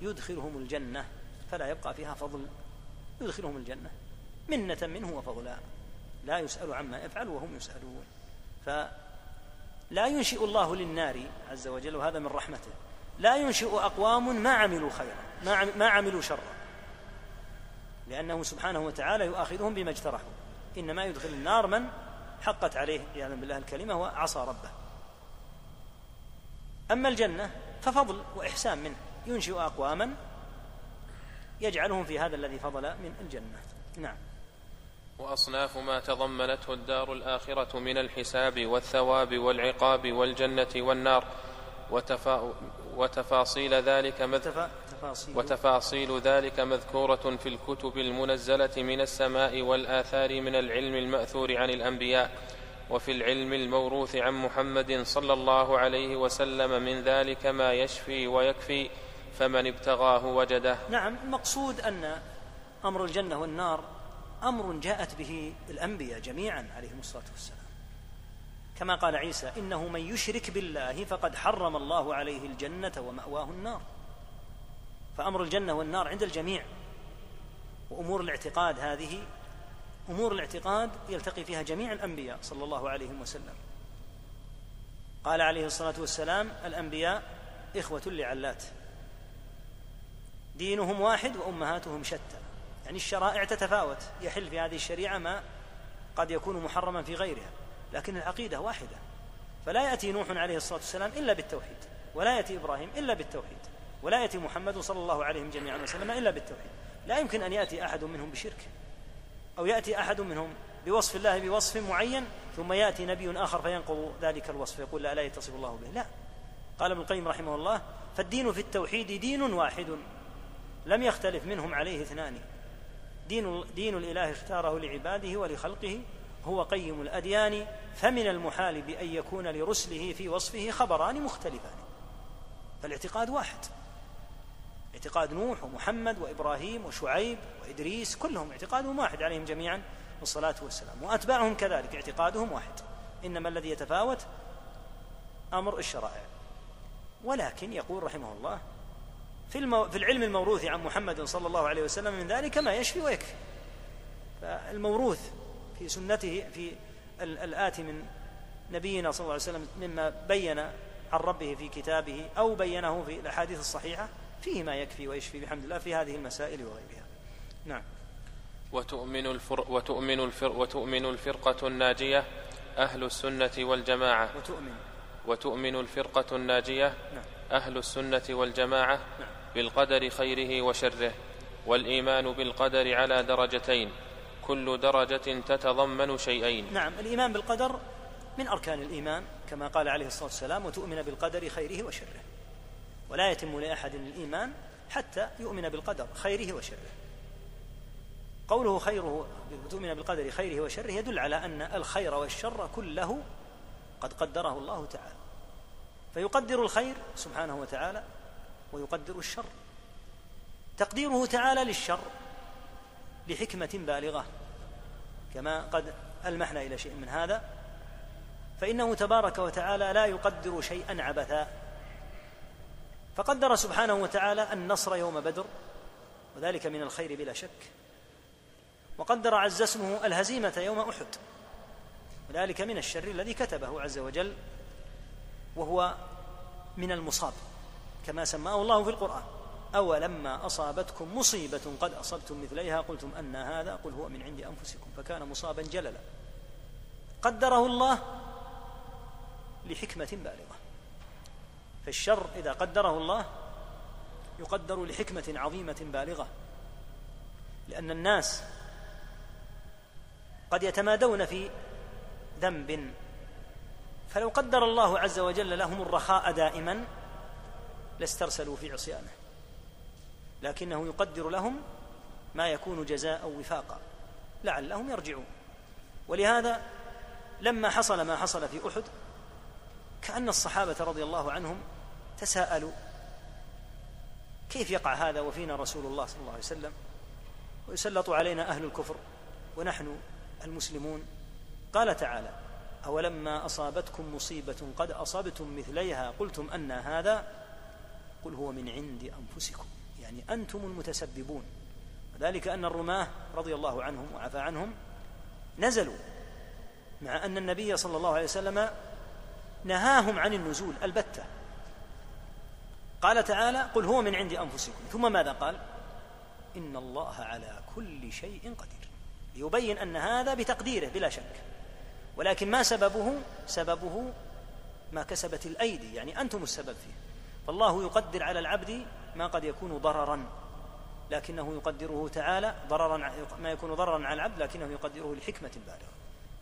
يدخلهم الجنة فلا يبقى فيها فضل يدخلهم الجنة. منة منه وفضلا. لا يسأل عما يفعل وهم يسألون. فلا ينشئ الله للنار عز وجل وهذا من رحمته. لا ينشئ أقوام ما عملوا خيرا ما عملوا شرا. لأنه سبحانه وتعالى يؤاخذهم بما اجترحوا. إنما يدخل النار من حقت عليه يعلم بالله الكلمة وعصى ربه. أما الجنة ففضل وإحسان منه. ينشئ أقواما يجعلهم في هذا الذي فضل من الجنة. نعم. وأصناف ما تضمنته الدار الآخرة من الحساب والثواب والعقاب والجنة والنار. وتفا وتفاصيل ذلك مذ... وتفاصيل ذلك مذكورة في الكتب المنزلة من السماء والآثار من العلم المأثور عن الأنبياء. وفي العلم الموروث عن محمد صلى الله عليه وسلم من ذلك ما يشفي ويكفي فمن ابتغاه وجده. نعم المقصود أن أمر الجنة والنار أمر جاءت به الأنبياء جميعا عليهم الصلاة والسلام. كما قال عيسى إنه من يشرك بالله فقد حرم الله عليه الجنة ومأواه النار. فأمر الجنة والنار عند الجميع. وأمور الاعتقاد هذه أمور الاعتقاد يلتقي فيها جميع الأنبياء صلى الله عليه وسلم. قال عليه الصلاة والسلام الأنبياء إخوة لعلات. دينهم واحد وأمهاتهم شتى. يعني الشرائع تتفاوت. يحل في هذه الشريعة ما قد يكون محرما في غيرها. لكن العقيدة واحدة. فلا يأتي نوح عليه الصلاة والسلام إلا بالتوحيد. ولا يأتي إبراهيم إلا بالتوحيد. ولا يأتي محمد صلى الله عليه جميعا وسلم إلا بالتوحيد. لا يمكن أن يأتي أحد منهم بشرك. أو يأتي أحد منهم بوصف الله بوصف معين ثم يأتي نبي آخر فينقض ذلك الوصف يقول لا لا يتصف الله به. لا. قال ابن القيم رحمه الله فالدين في التوحيد دين واحد. لم يختلف منهم عليه اثنان. دين, دين الإله اختاره لعباده ولخلقه هو قيم الأديان فمن المحال بأن يكون لرسله في وصفه خبران مختلفان. فالاعتقاد واحد. اعتقاد نوح ومحمد وإبراهيم وشعيب وإدريس كلهم اعتقادهم واحد عليهم جميعا والصلاة والسلام. وأتباعهم كذلك اعتقادهم واحد. إنما الذي يتفاوت أمر الشرائع. ولكن يقول رحمه الله في, المو... في العلم الموروث عن محمد صلى الله عليه وسلم من ذلك ما يشفي ويكفي. فالموروث في سنته في الآتي من نبينا صلى الله عليه وسلم مما بين عن ربه في كتابه أو بينه في الأحاديث الصحيحة فيه ما يكفي ويشفي بحمد الله في هذه المسائل وغيرها. نعم. وتؤمن, الفر وتؤمن, الفر وتؤمن الفرقة الناجية أهل السنة والجماعة. وتؤمن. وتؤمن الفرقة الناجية نعم. أهل السنة والجماعة. نعم. بالقدر خيره وشره والإيمان بالقدر على درجتين كل درجة تتضمن شيئين. نعم الإيمان بالقدر من أركان الإيمان كما قال عليه الصلاة والسلام وتؤمن بالقدر خيره وشره ولا يتم لأحد الإيمان حتى يؤمن بالقدر خيره وشره. قوله خيره تؤمن بالقدر خيره وشره يدل على أن الخير والشر كله قد قدره الله تعالى. فيقدر الخير سبحانه وتعالى ويقدر الشر. تقديره تعالى للشر لحكمة بالغة كما قد ألمحنا إلى شيء من هذا. فإنه تبارك وتعالى لا يقدر شيئا عبثا. فقدر سبحانه وتعالى النصر يوم بدر وذلك من الخير بلا شك. وقدر عز اسمه الهزيمة يوم أحد وذلك من الشر الذي كتبه عز وجل وهو من المصاب. كما سماه الله في القرآن. أولما أصابتكم مصيبة قد أصبتم مثليها قلتم أن هذا قل هو من عند أنفسكم فكان مصابا جللا. قدره الله لحكمة بالغة. فالشر إذا قدره الله يقدر لحكمة عظيمة بالغة. لأن الناس قد يتمادون في ذنب. فلو قدر الله عز وجل لهم الرخاء دائما لاسترسلوا في عصيانه. لكنه يقدر لهم ما يكون جزاء وفاقا. لعلهم يرجعون. ولهذا لما حصل ما حصل في أحد كأن الصحابة رضي الله عنهم تساءلوا كيف يقع هذا وفينا رسول الله صلى الله عليه وسلم؟ ويسلط علينا أهل الكفر ونحن المسلمون. قال تعالى أولما أصابتكم مصيبة قد أصبتم مثليها قلتم أن هذا قل هو من عند أنفسكم يعني أنتم المتسببون. وذلك أن الرماة رضي الله عنهم وعفى عنهم نزلوا مع أن النبي صلى الله عليه وسلم نهاهم عن النزول البتة. قال تعالى قل هو من عند أنفسكم. ثم ماذا قال؟ إن الله على كل شيء قدير. ليبين أن هذا بتقديره بلا شك. ولكن ما سببه؟ سببه ما كسبت الأيدي يعني أنتم السبب فيه. فالله يقدر على العبد ما قد يكون ضررا لكنه يقدره تعالى ضررا ما يكون ضررا على العبد لكنه يقدره لحكمة بالغة.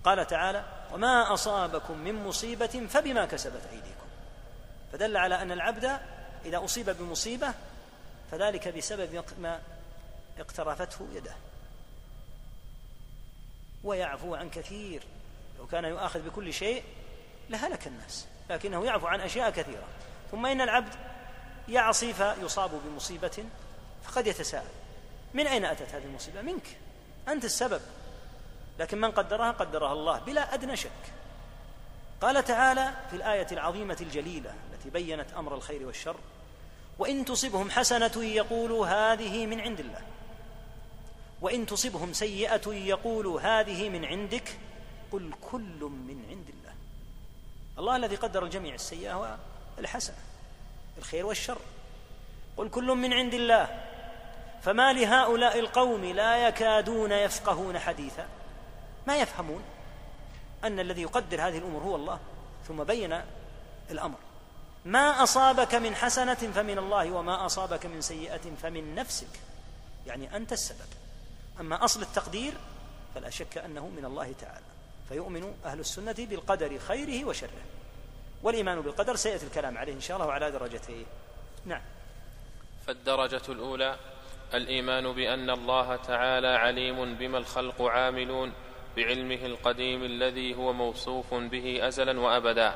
قال تعالى وما أصابكم من مصيبة فبما كسبت أيديكم. فدل على أن العبد إذا أصيب بمصيبة فذلك بسبب ما اقترفته يده. ويعفو عن كثير. لو كان يؤاخذ بكل شيء لهلك الناس لكنه يعفو عن أشياء كثيرة. ثم إن العبد يعصي فيصاب بمصيبة فقد يتساءل. من أين أتت هذه المصيبة؟ منك. أنت السبب. لكن من قدرها؟ قدرها الله بلا أدنى شك. قال تعالى في الآية العظيمة الجليلة التي بينت أمر الخير والشر وإن تصبهم حسنة يقولوا هذه من عند الله وإن تصبهم سيئة يقولوا هذه من عندك قل كل من عند الله. الله الذي قدر الجميع السيئة والحسنة الخير والشر. قل كل من عند الله فما لهؤلاء القوم لا يكادون يفقهون حديثا؟ ما يفهمون أن الذي يقدر هذه الأمور هو الله ثم بين الأمر. ما أصابك من حسنة فمن الله وما أصابك من سيئة فمن نفسك. يعني أنت السبب. أما أصل التقدير فلا شك أنه من الله تعالى. فيؤمن أهل السنة بالقدر خيره وشره. والإيمان بالقدر سيأتي الكلام عليه إن شاء الله على درجتين نعم. فالدرجة الأولى الإيمان بأن الله تعالى عليم بما الخلق عاملون بعلمه القديم الذي هو موصوف به أزلا وأبدا.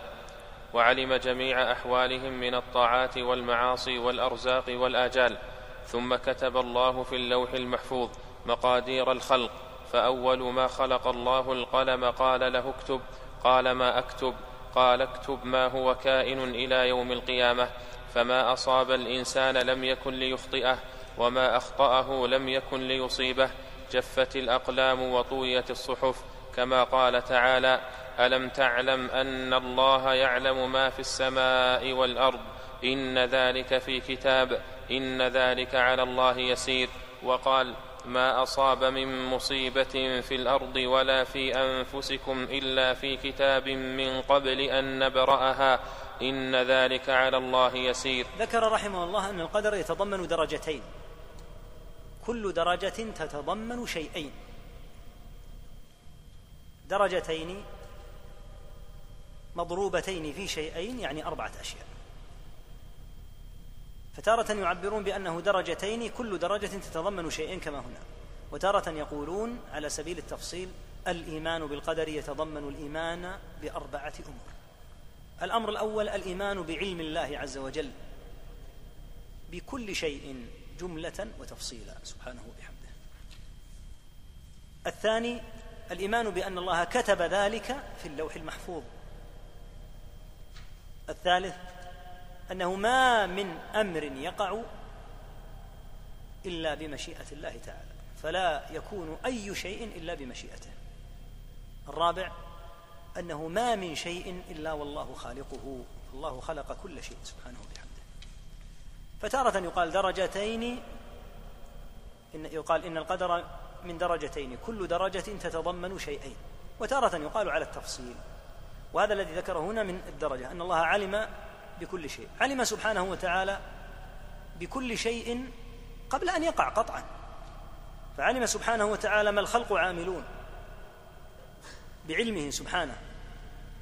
وعلم جميع أحوالهم من الطاعات والمعاصي والأرزاق والآجال. ثم كتب الله في اللوح المحفوظ مقادير الخلق. فأول ما خلق الله القلم قال له اكتب قال ما أكتب. قال اكتب ما هو كائن إلى يوم القيامة فما أصاب الإنسان لم يكن ليخطئه وما أخطأه لم يكن ليصيبه جفت الأقلام وطويت الصحف كما قال تعالى ألم تعلم أن الله يعلم ما في السماء والأرض؟ إن ذلك في كتاب إن ذلك على الله يسير وقال ما أصاب من مصيبة في الأرض ولا في أنفسكم إلا في كتاب من قبل أن نبرأها. إن ذلك على الله يسير. ذكر رحمه الله أن القدر يتضمن درجتين. كل درجة تتضمن شيئين. درجتين مضروبتين في شيئين يعني أربعة أشياء. فتارة يعبرون بأنه درجتين كل درجة تتضمن شيئين كما هنا. وتارة يقولون على سبيل التفصيل الإيمان بالقدر يتضمن الإيمان بأربعة أمور. الأمر الأول الإيمان بعلم الله عز وجل بكل شيء جملة وتفصيلا. سبحانه وبحمده. الثاني الإيمان بأن الله كتب ذلك في اللوح المحفوظ. الثالث أنه ما من أمر يقع إلا بمشيئة الله تعالى فلا يكون أي شيء إلا بمشيئته. الرابع أنه ما من شيء إلا والله خالقه الله خلق كل شيء سبحانه وبحمده. فتارة يقال درجتين إن يقال إن القدر من درجتين كل درجة تتضمن شيئين. وتارة يقال على التفصيل وهذا الذي ذكره هنا من الدرجة أن الله علم بكل شيء. علم سبحانه وتعالى بكل شيء قبل أن يقع قطعا. فعلم سبحانه وتعالى ما الخلق عاملون بعلمه سبحانه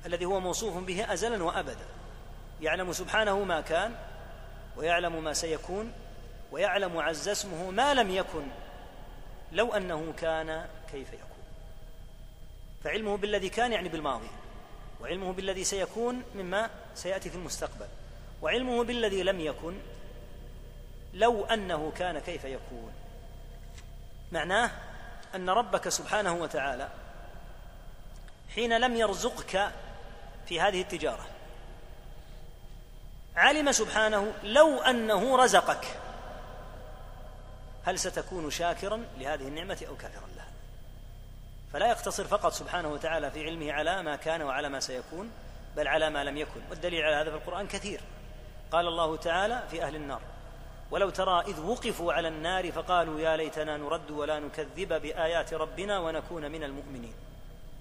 الذي هو موصوف به ازلا وابدا. يعلم سبحانه ما كان ويعلم ما سيكون ويعلم عز اسمه ما لم يكن لو أنه كان كيف يكون. فعلمه بالذي كان يعني بالماضي. وعلمه بالذي سيكون مما سيأتي في المستقبل. وعلمه بالذي لم يكن لو أنه كان كيف يكون. معناه أن ربك سبحانه وتعالى حين لم يرزقك في هذه التجارة علم سبحانه لو أنه رزقك هل ستكون شاكرا لهذه النعمة أو كافرا لها؟ فلا يقتصر فقط سبحانه وتعالى في علمه على ما كان وعلى ما سيكون بل على ما لم يكن. والدليل على هذا في القرآن كثير. قال الله تعالى في أهل النار ولو ترى إذ وقفوا على النار فقالوا يا ليتنا نرد ولا نكذب بآيات ربنا ونكون من المؤمنين.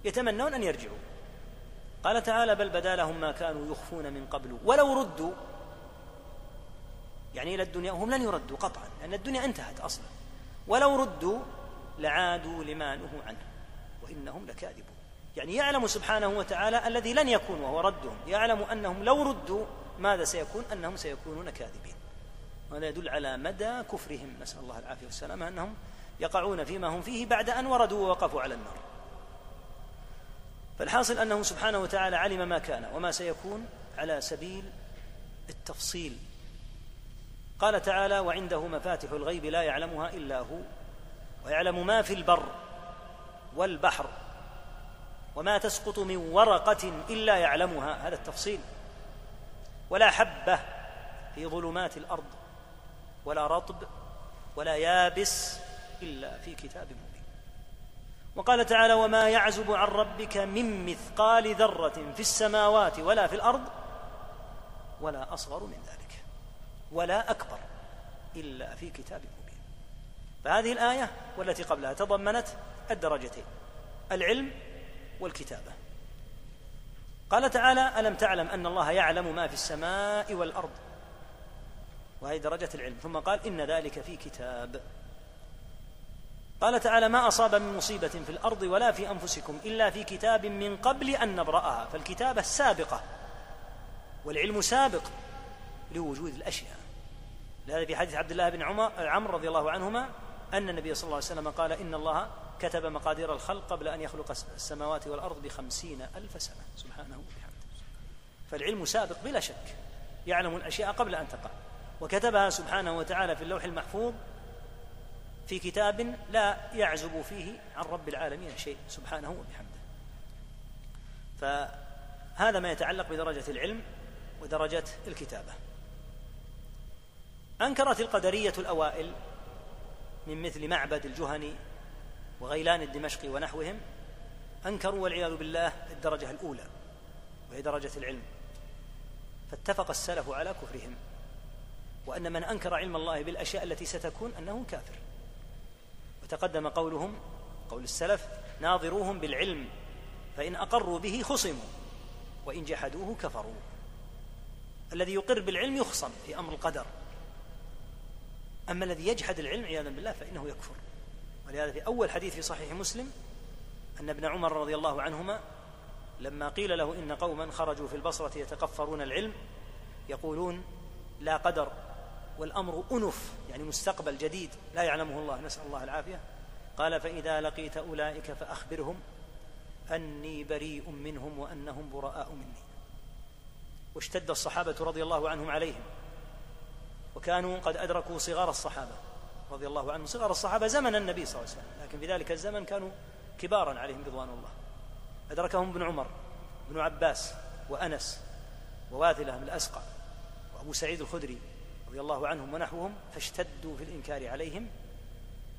يتمنون أن يرجعوا. قال تعالى بل بدا لهم ما كانوا يخفون من قبل. ولو ردوا يعني إلى الدنيا وهم لن يردوا قطعا لأن الدنيا انتهت أصلا. ولو ردوا لعادوا لما نهوا عنه. وإنهم لكاذبون. يعني يعلم سبحانه وتعالى الذي لن يكون وهو ردهم. يعلم أنهم لو ردوا ماذا سيكون؟ أنهم سيكونون كاذبين. وهذا يدل على مدى كفرهم. نسأل الله العافية والسلامة. أنهم يقعون فيما هم فيه بعد أن وردوا ووقفوا على النار. فالحاصل أنه سبحانه وتعالى علم ما كان وما سيكون على سبيل التفصيل. قال تعالى وعنده مفاتح الغيب لا يعلمها إلا هو. ويعلم ما في البر. والبحر وما تسقط من ورقة إلا يعلمها. هذا التفصيل. ولا حبة في ظلمات الأرض ولا رطب ولا يابس إلا في كتاب مبين. وقال تعالى وما يعزب عن ربك من مثقال ذرة في السماوات ولا في الأرض ولا أصغر من ذلك ولا أكبر إلا في كتاب مبين. فهذه الآية والتي قبلها تضمنت الدرجتين العلم والكتابة. قال تعالى ألم تعلم أن الله يعلم ما في السماء والأرض؟ وهي درجة العلم. ثم قال إن ذلك في كتاب. قال تعالى ما أصاب من مصيبة في الأرض ولا في أنفسكم إلا في كتاب من قبل أن نبرأها. فالكتابة السابقة والعلم سابق لوجود الأشياء. لهذا في حديث عبد الله بن عمر عمرو رضي الله عنهما أن النبي صلى الله عليه وسلم قال إن الله كتب مقادير الخلق قبل أن يخلق السماوات والأرض بخمسين ألف سنة. سبحانه وبحمده فالعلم سابق بلا شك يعلم الأشياء قبل أن تقع. وكتبها سبحانه وتعالى في اللوح المحفوظ في كتاب لا يعزب فيه عن رب العالمين شيء. سبحانه وبحمده. فهذا ما يتعلق بدرجة العلم ودرجة الكتابة. أنكرت القدرية الأوائل من مثل معبد الجهني وغيلان الدمشقي ونحوهم أنكروا والعياذ بالله الدرجة الأولى وهي درجة العلم. فاتفق السلف على كفرهم. وأن من أنكر علم الله بالأشياء التي ستكون أنه كافر. وتقدم قولهم قول السلف ناظروهم بالعلم فإن أقروا به خصموا وإن جحدوه كفروا. الذي يقر بالعلم يخصم في أمر القدر. أما الذي يجحد العلم عياذا بالله فإنه يكفر. ولهذا في أول حديث في صحيح مسلم أن ابن عمر رضي الله عنهما لما قيل له إن قوما خرجوا في البصرة يتقفرون العلم يقولون لا قدر والأمر أنف يعني مستقبل جديد لا يعلمه الله. نسأل الله العافية. قال فإذا لقيت أولئك فأخبرهم أني بريء منهم وأنهم براء مني. واشتد الصحابة رضي الله عنهم عليهم. وكانوا قد أدركوا صغار الصحابة. رضي الله عنهم صغار الصحابة زمن النبي صلى الله عليه وسلم لكن في ذلك الزمن كانوا كبارا عليهم رضوان الله. أدركهم ابن عمر ابن عباس وأنس وواثلة بن الأسقى وأبو سعيد الخدري رضي الله عنهم ونحوهم فاشتدوا في الإنكار عليهم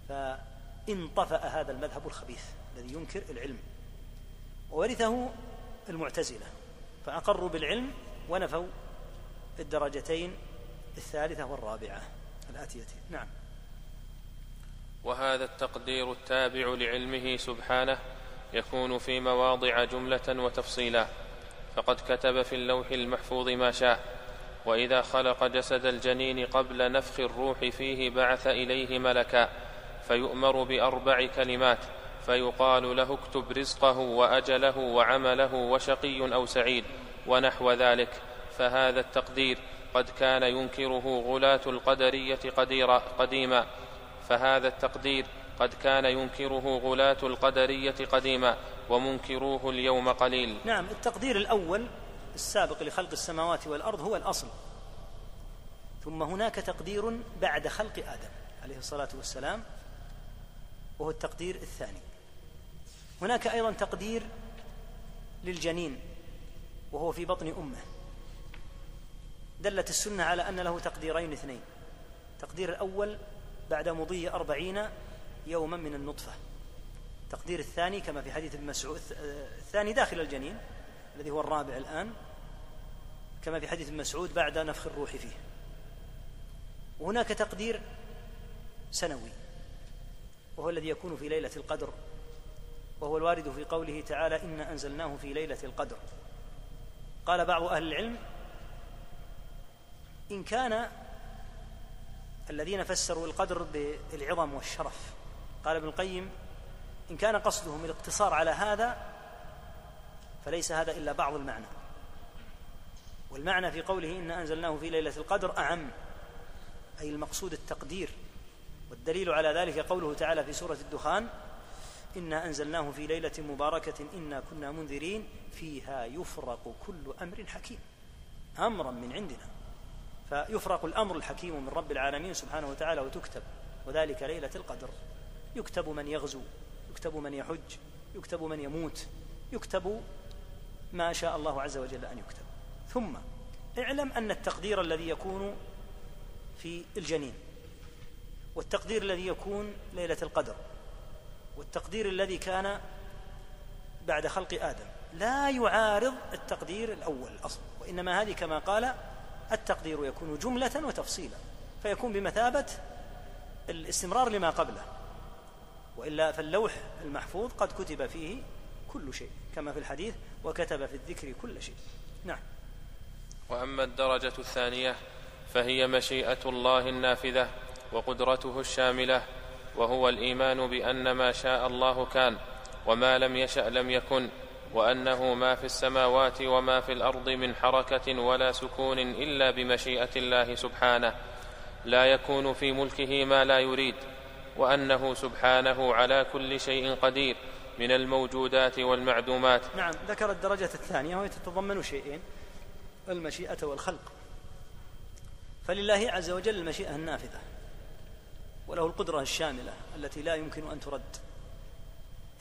فانطفأ هذا المذهب الخبيث الذي ينكر العلم. وورثه المعتزلة فأقروا بالعلم ونفوا الدرجتين الثالثة والرابعة الآتيتين. نعم. وهذا التقدير التابع لعلمه سبحانه يكون في مواضع جملة وتفصيلا. فقد كتب في اللوح المحفوظ ما شاء. وإذا خلق جسد الجنين قبل نفخ الروح فيه بعث إليه ملكا. فيؤمر بأربع كلمات. فيقال له اكتب رزقه وأجله وعمله وشقي أو سعيد ونحو ذلك. فهذا التقدير قد كان ينكره غلاة القدرية قديما. فهذا التقدير قد كان ينكره غلاة القدرية قديما ومنكروه اليوم قليل. نعم التقدير الأول السابق لخلق السماوات والأرض هو الأصل. ثم هناك تقدير بعد خلق آدم عليه الصلاة والسلام وهو التقدير الثاني. هناك أيضا تقدير للجنين وهو في بطن أمه. دلت السنة على أن له تقديرين اثنين. التقدير الأول بعد مضي أربعين يوما من النطفة. التقدير الثاني كما في حديث ابن مسعود الثاني داخل الجنين الذي هو الرابع الآن كما في حديث ابن مسعود بعد نفخ الروح فيه. وهناك تقدير سنوي وهو الذي يكون في ليلة القدر وهو الوارد في قوله تعالى إنا أنزلناه في ليلة القدر. قال بعض أهل العلم إن كان الذين فسروا القدر بالعظم والشرف. قال ابن القيم إن كان قصدهم الاقتصار على هذا فليس هذا إلا بعض المعنى. والمعنى في قوله إن أنزلناه في ليلة القدر أعم أي المقصود التقدير. والدليل على ذلك قوله تعالى في سورة الدخان إنا أنزلناه في ليلة مباركة إنا كنا منذرين فيها يفرق كل أمر حكيم. أمرا من عندنا. فيفرق الأمر الحكيم من رب العالمين سبحانه وتعالى وتكتب وذلك ليلة القدر. يكتب من يغزو يكتب من يحج يكتب من يموت يكتب ما شاء الله عز وجل أن يكتب. ثم اعلم أن التقدير الذي يكون في الجنين والتقدير الذي يكون ليلة القدر والتقدير الذي كان بعد خلق آدم لا يعارض التقدير الأول الاصل وإنما هذه كما قال التقدير يكون جملة وتفصيلا فيكون بمثابة الاستمرار لما قبله وإلا فاللوح المحفوظ قد كتب فيه كل شيء كما في الحديث وكتب في الذكر كل شيء. نعم. وأما الدرجة الثانية فهي مشيئة الله النافذة وقدرته الشاملة وهو الإيمان بأن ما شاء الله كان وما لم يشأ لم يكن وأنه ما في السماوات وما في الأرض من حركة ولا سكون إلا بمشيئة الله سبحانه لا يكون في ملكه ما لا يريد وأنه سبحانه على كل شيء قدير من الموجودات والمعدومات. نعم ذكر الدرجة الثانية وهي تتضمن شيئين المشيئة والخلق. فلله عز وجل المشيئة النافذة وله القدرة الشاملة التي لا يمكن أن ترد.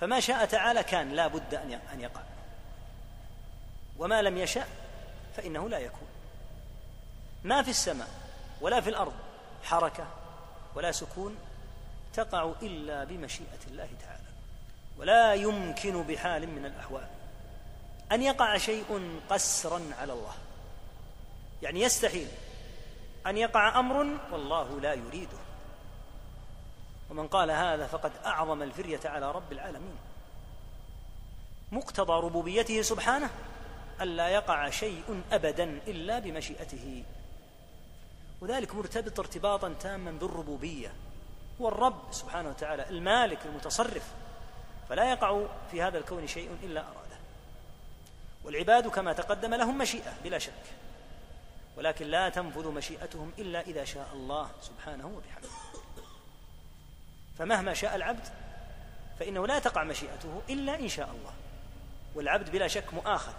فما شاء تعالى كان لا بد أن يقع. وما لم يشأ فإنه لا يكون. ما في السماء ولا في الأرض حركة ولا سكون تقع إلا بمشيئة الله تعالى. ولا يمكن بحال من الأحوال أن يقع شيء قسرا على الله. يعني يستحيل أن يقع أمر والله لا يريده. ومن قال هذا فقد أعظم الفرية على رب العالمين. مقتضى ربوبيته سبحانه ألا يقع شيء أبدا إلا بمشيئته. وذلك مرتبط ارتباطا تاما بالربوبية. هو الرب سبحانه وتعالى المالك المتصرف فلا يقع في هذا الكون شيء إلا أراده. والعباد كما تقدم لهم مشيئة بلا شك ولكن لا تنفذ مشيئتهم إلا إذا شاء الله سبحانه وبحمده. فمهما شاء العبد فإنه لا تقع مشيئته إلا إن شاء الله. والعبد بلا شك مؤاخذ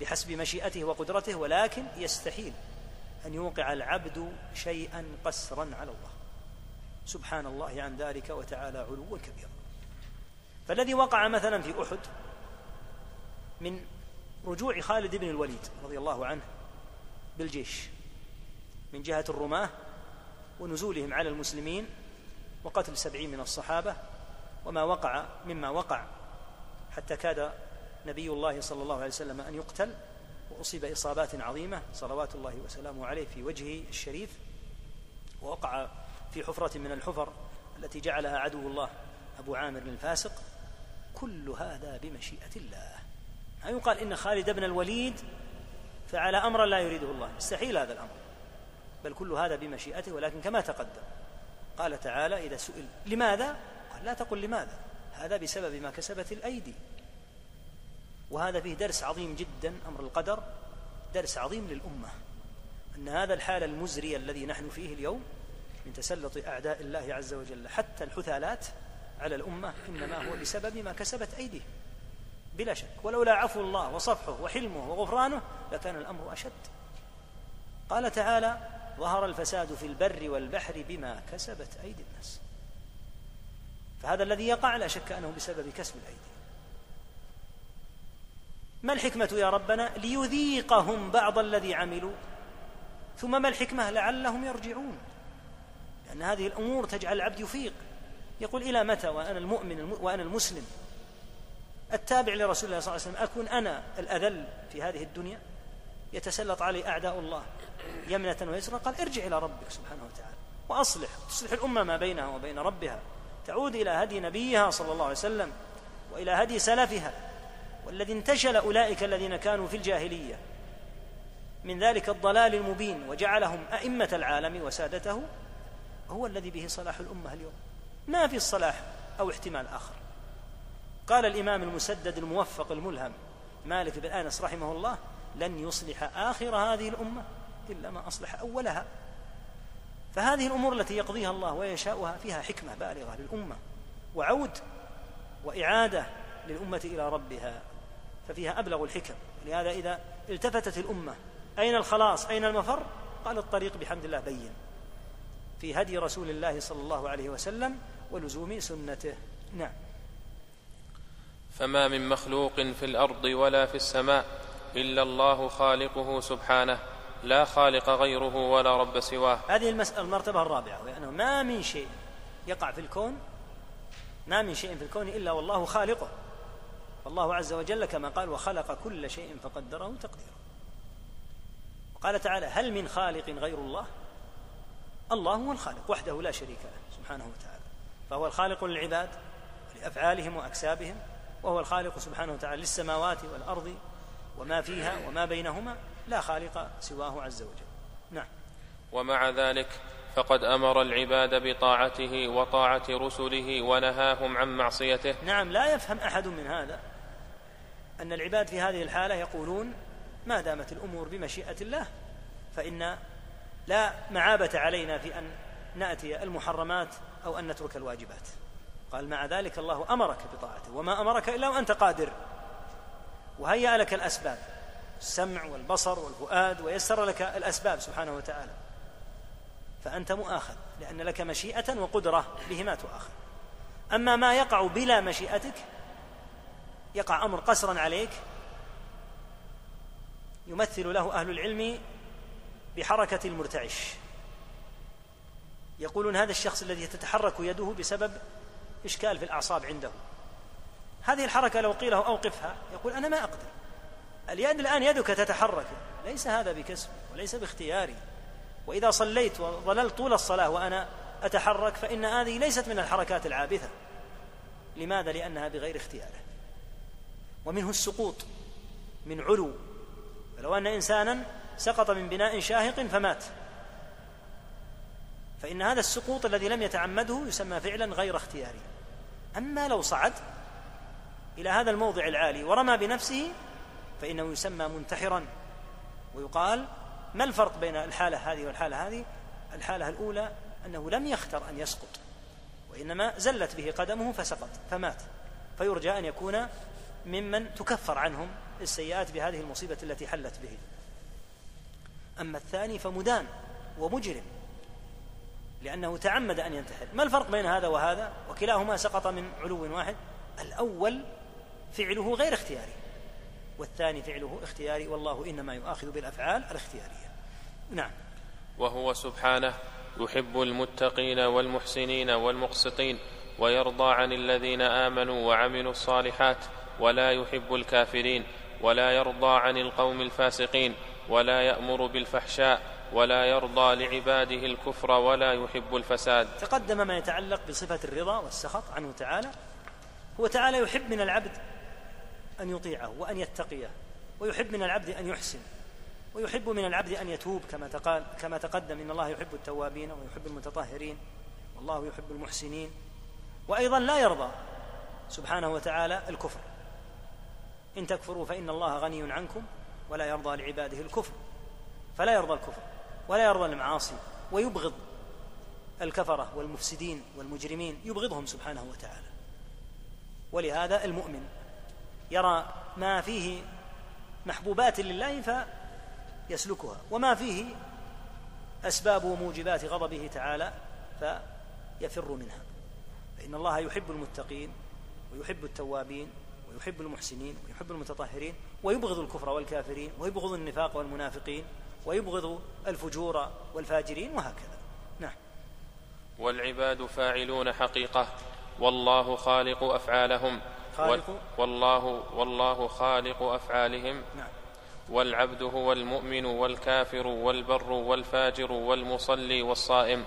بحسب مشيئته وقدرته ولكن يستحيل أن يوقع العبد شيئا قسرا على الله. سبحان الله عن ذلك وتعالى علوا كبيرا. فالذي وقع مثلا في أحد من رجوع خالد بن الوليد رضي الله عنه بالجيش من جهة الرماة ونزولهم على المسلمين وقتل سبعين من الصحابة وما وقع مما وقع حتى كاد نبي الله صلى الله عليه وسلم أن يقتل وأصيب إصابات عظيمة صلوات الله وسلامه عليه في وجهه الشريف ووقع في حفرة من الحفر التي جعلها عدو الله أبو عامر الفاسق. كل هذا بمشيئة الله. ما يقال إن خالد بن الوليد فعل أمرا لا يريده الله. يستحيل هذا الأمر. بل كل هذا بمشيئته ولكن كما تقدم قال تعالى إذا سئل لماذا؟ قال لا تقل لماذا؟ هذا بسبب ما كسبت الأيدي. وهذا فيه درس عظيم جدا أمر القدر درس عظيم للأمة. أن هذا الحال المزري الذي نحن فيه اليوم من تسلط أعداء الله عز وجل حتى الحثالات على الأمة إنما هو بسبب ما كسبت أيديهم. بلا شك. ولولا عفو الله وصفحه وحلمه وغفرانه لكان الأمر أشد. قال تعالى ظهر الفساد في البر والبحر بما كسبت أيدي الناس. فهذا الذي يقع لا شك أنه بسبب كسب الأيدي. ما الحكمة يا ربنا ليذيقهم بعض الذي عملوا؟ ثم ما الحكمة؟ لعلهم يرجعون. لأن هذه الأمور تجعل العبد يفيق. يقول إلى متى وأنا المؤمن وأنا المسلم؟ التابع لرسول الله صلى الله عليه وسلم أكون أنا الأذل في هذه الدنيا؟ يتسلط علي أعداء الله. يمنة ويسرا قال ارجع إلى ربك سبحانه وتعالى وأصلح تصلح الأمة ما بينها وبين ربها تعود إلى هدي نبيها صلى الله عليه وسلم وإلى هدي سلفها والذي انتشل أولئك الذين كانوا في الجاهلية. من ذلك الضلال المبين وجعلهم أئمة العالم وسادته هو الذي به صلاح الأمة اليوم. ما في الصلاح أو احتمال آخر. قال الإمام المسدد الموفق الملهم مالك بن أنس رحمه الله لن يصلح آخر هذه الأمة إلا ما أصلح أولها. فهذه الأمور التي يقضيها الله ويشاؤها فيها حكمة بالغة للأمة وعود وإعادة للأمة إلى ربها ففيها أبلغ الحكم. لهذا إذا التفتت الأمة أين الخلاص؟ أين المفر؟ قال الطريق بحمد الله بين. في هدي رسول الله صلى الله عليه وسلم ولزوم سنته. نعم. فما من مخلوق في الأرض ولا في السماء إلا الله خالقه سبحانه. لا خالق غيره ولا رب سواه. هذه المسألة المرتبة الرابعة وأنه ما من شيء يقع في الكون ما من شيء في الكون إلا والله خالقه. فالله عز وجل كما قال وخلق كل شيء فقدره تقديرا قال تعالى هل من خالق غير الله؟ الله هو الخالق وحده لا شريك له سبحانه وتعالى. فهو الخالق للعباد لأفعالهم وأكسابهم وهو الخالق سبحانه وتعالى للسماوات والأرض وما فيها وما بينهما. لا خالق سواه عز وجل. نعم. ومع ذلك فقد أمر العباد بطاعته وطاعة رسله ونهاهم عن معصيته. نعم لا يفهم أحد من هذا أن العباد في هذه الحالة يقولون ما دامت الأمور بمشيئة الله فإن لا معابة علينا في أن نأتي المحرمات أو أن نترك الواجبات. قال مع ذلك الله أمرك بطاعته وما أمرك إلا وأنت قادر. وهيأ لك الأسباب. السمع والبصر والفؤاد ويسر لك الأسباب سبحانه وتعالى. فأنت مؤاخذ لأن لك مشيئة وقدرة بهما تؤاخذ. أما ما يقع بلا مشيئتك يقع أمر قسرا عليك يمثل له أهل العلم بحركة المرتعش. يقولون هذا الشخص الذي تتحرك يده بسبب إشكال في الأعصاب عنده. هذه الحركة لو قيل له أوقفها يقول أنا ما أقدر. اليد الآن يدك تتحرك. ليس هذا بكسب وليس باختياري. وإذا صليت وظللت طول الصلاة وأنا أتحرك فإن هذه ليست من الحركات العابثة. لماذا؟ لأنها بغير اختياره. ومنه السقوط من علو. فلو أن إنسانا سقط من بناء شاهق فمات. فإن هذا السقوط الذي لم يتعمده يسمى فعلا غير اختياري. أما لو صعد إلى هذا الموضع العالي ورمى بنفسه فإنه يسمى منتحرا. ويقال ما الفرق بين الحالة هذه والحالة هذه؟ الحالة الأولى أنه لم يختر أن يسقط وإنما زلت به قدمه فسقط فمات. فيرجى أن يكون ممن تكفر عنهم السيئات بهذه المصيبة التي حلت به. أما الثاني فمدان ومجرم لأنه تعمد أن ينتحر. ما الفرق بين هذا وهذا؟ وكلاهما سقط من علو واحد. الأول فعله غير اختياري. والثاني فعله اختياري والله إنما يؤاخذ بالأفعال الاختيارية. نعم. وهو سبحانه يحب المتقين والمحسنين والمقسطين ويرضى عن الذين آمنوا وعملوا الصالحات ولا يحب الكافرين ولا يرضى عن القوم الفاسقين ولا يأمر بالفحشاء ولا يرضى لعباده الكفر ولا يحب الفساد. تقدم ما يتعلق بصفة الرضا والسخط عنه تعالى. هو تعالى يحب من العبد أن يطيعه وأن يتقيه. ويحب من العبد أن يحسن. ويحب من العبد أن يتوب كما تقال كما تقدم. إن الله يحب التوابين ويحب المتطهرين. والله يحب المحسنين. وأيضا لا يرضى سبحانه وتعالى الكفر. إن تكفروا فإن الله غني عنكم ولا يرضى لعباده الكفر. فلا يرضى الكفر ولا يرضى المعاصي ويبغض الكفرة والمفسدين والمجرمين. يبغضهم سبحانه وتعالى. ولهذا المؤمن يرى ما فيه محبوبات لله فيسلكها وما فيه أسباب وموجبات غضبه تعالى فيفر منها. فإن الله يحب المتقين ويحب التوابين ويحب المحسنين ويحب المتطهرين ويبغض الكفر والكافرين ويبغض النفاق والمنافقين ويبغض الفجور والفاجرين وهكذا. نعم. والعباد فاعلون حقيقة والله خالق أفعالهم. خالق. والله والله خالق أفعالهم. نعم. والعبد هو المؤمن والكافر والبر والفاجر والمصلي والصائم.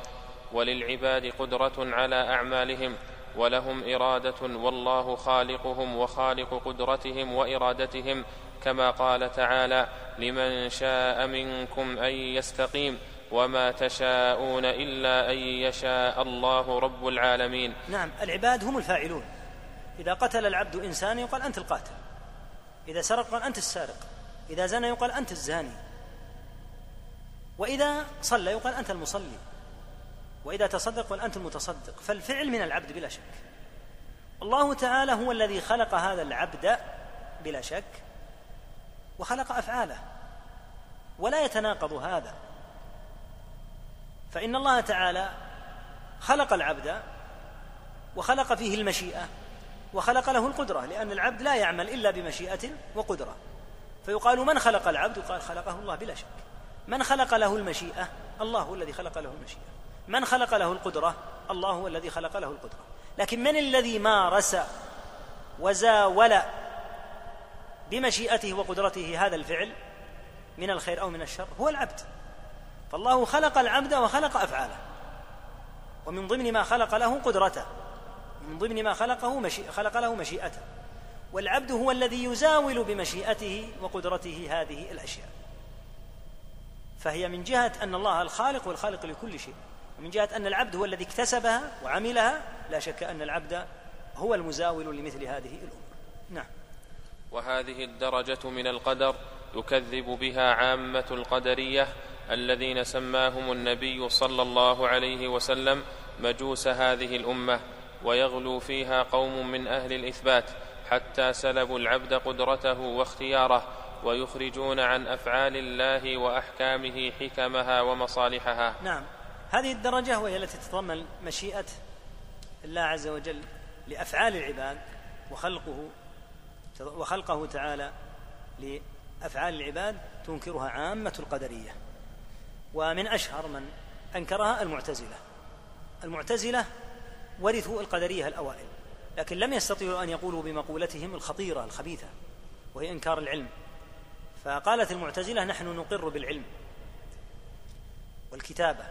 وللعباد قدرة على أعمالهم. ولهم إرادة والله خالقهم وخالق قدرتهم وإرادتهم. كما قال تعالى لمن شاء منكم أن يستقيم وما تشاءون إلا أن يشاء الله رب العالمين. نعم العباد هم الفاعلون. إذا قتل العبد انسانا يقال أنت القاتل. إذا سرق قال أنت السارق. إذا زنى يقال أنت الزاني. وإذا صلى يقال أنت المصلي. وإذا تصدق قال أنت المتصدق. فالفعل من العبد بلا شك. الله تعالى هو الذي خلق هذا العبد بلا شك. وخلق أفعاله. ولا يتناقض هذا. فإن الله تعالى خلق العبد. وخلق فيه المشيئة. وخلق له القدرة لأن العبد لا يعمل إلا بمشيئة وقدرة. فيقال من خلق العبد؟ قال خلقه الله بلا شك. من خلق له المشيئة؟ الله هو الذي خلق له المشيئة. من خلق له القدرة؟ الله هو الذي خلق له القدرة. لكن من الذي مارس وزاول بمشيئته وقدرته هذا الفعل من الخير أو من الشر؟ هو العبد. فالله خلق العبد وخلق أفعاله. ومن ضمن ما خلق له قدرته. ومن ضمن ما خلقه مشي... خلق له مشيئته. والعبد هو الذي يزاول بمشيئته وقدرته هذه الأشياء. فهي من جهة أن الله الخالق والخالق لكل شيء. ومن جهة أن العبد هو الذي اكتسبها وعملها لا شك أن العبد هو المزاول لمثل هذه الأمور. نعم. وهذه الدرجة من القدر يكذب بها عامة القدرية الذين سماهم النبي صلى الله عليه وسلم مجوس هذه الأمة. ويغلو فيها قوم من أهل الإثبات حتى سلبوا العبد قدرته واختياره ويخرجون عن أفعال الله وأحكامه حكمها ومصالحها. نعم. هذه الدرجة وهي التي تتضمن مشيئة الله عز وجل لأفعال العباد وخلقه وخلقه تعالى لأفعال العباد تنكرها عامة القدرية. ومن أشهر من أنكرها المعتزلة. المعتزلة ورثوا القدرية الأوائل لكن لم يستطيعوا أن يقولوا بمقولتهم الخطيرة الخبيثة وهي إنكار العلم. فقالت المعتزلة نحن نقر بالعلم والكتابة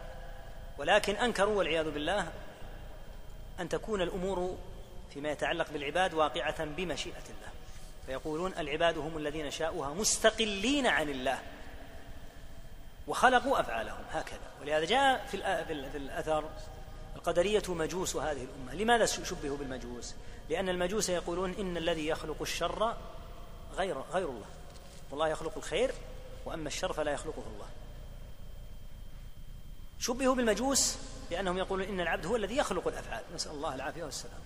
ولكن أنكروا والعياذ بالله أن تكون الأمور فيما يتعلق بالعباد واقعة بمشيئة الله. فيقولون العباد هم الذين شاءوها مستقلين عن الله وخلقوا أفعالهم هكذا. ولهذا جاء في في الاثر القدرية مجوس هذه الأمة. لماذا شبهوا بالمجوس؟ لأن المجوس يقولون إن الذي يخلق الشر غير غير الله. والله يخلق الخير وأما الشر فلا يخلقه الله. شبهوا بالمجوس لأنهم يقولون إن العبد هو الذي يخلق الأفعال. نسأل الله العافية والسلامة.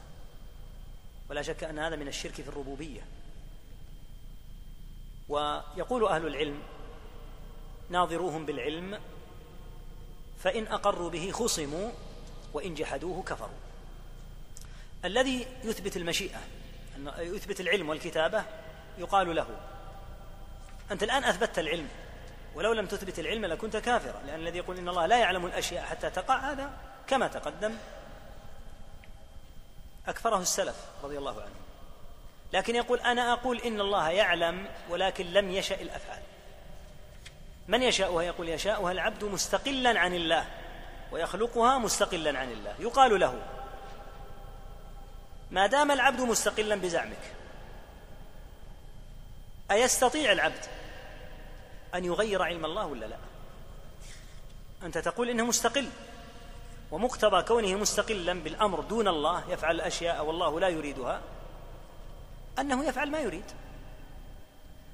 ولا شك أن هذا من الشرك في الربوبية. ويقول أهل العلم ناظروهم بالعلم فإن أقروا به خصموا وإن جحدوه كفروا. الذي يثبت المشيئة يثبت العلم والكتابة يقال له أنت الآن أثبتت العلم ولو لم تثبت العلم لكنت كافرا لأن الذي يقول إن الله لا يعلم الأشياء حتى تقع هذا كما تقدم أكفره السلف رضي الله عنهم. لكن يقول أنا أقول إن الله يعلم ولكن لم يشأ الأفعال. من يشاؤها؟ يقول يشاؤها العبد مستقلا عن الله. ويخلقها مستقلا عن الله. يقال له ما دام العبد مستقلا بزعمك أيستطيع العبد أن يغير علم الله ولا لا؟ أنت تقول إنه مستقل ومقتضى كونه مستقلا بالأمر دون الله يفعل الأشياء والله لا يريدها أنه يفعل ما يريد.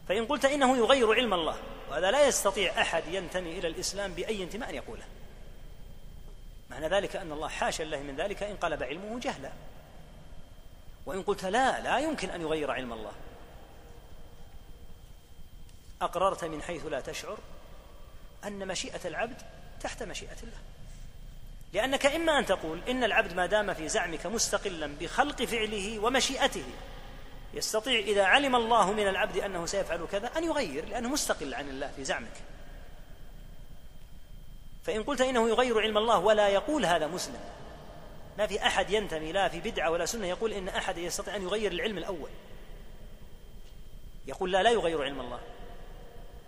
فإن قلت إنه يغير علم الله وهذا لا يستطيع أحد ينتمي إلى الإسلام بأي انتماء يقوله. معنى ذلك أن الله حاشا الله من ذلك انقلب علمه جهلا. وإن قلت لا لا يمكن أن يغير علم الله. أقررت من حيث لا تشعر أن مشيئة العبد تحت مشيئة الله. لأنك إما أن تقول إن العبد ما دام في زعمك مستقلا بخلق فعله ومشيئته يستطيع إذا علم الله من العبد أنه سيفعل كذا أن يغير لأنه مستقل عن الله في زعمك. فإن قلت إنه يغير علم الله ولا يقول هذا مسلم. ما في أحد ينتمي لا في بدعة ولا سنة يقول إن أحد يستطيع أن يغير العلم الأول. يقول لا لا يغير علم الله.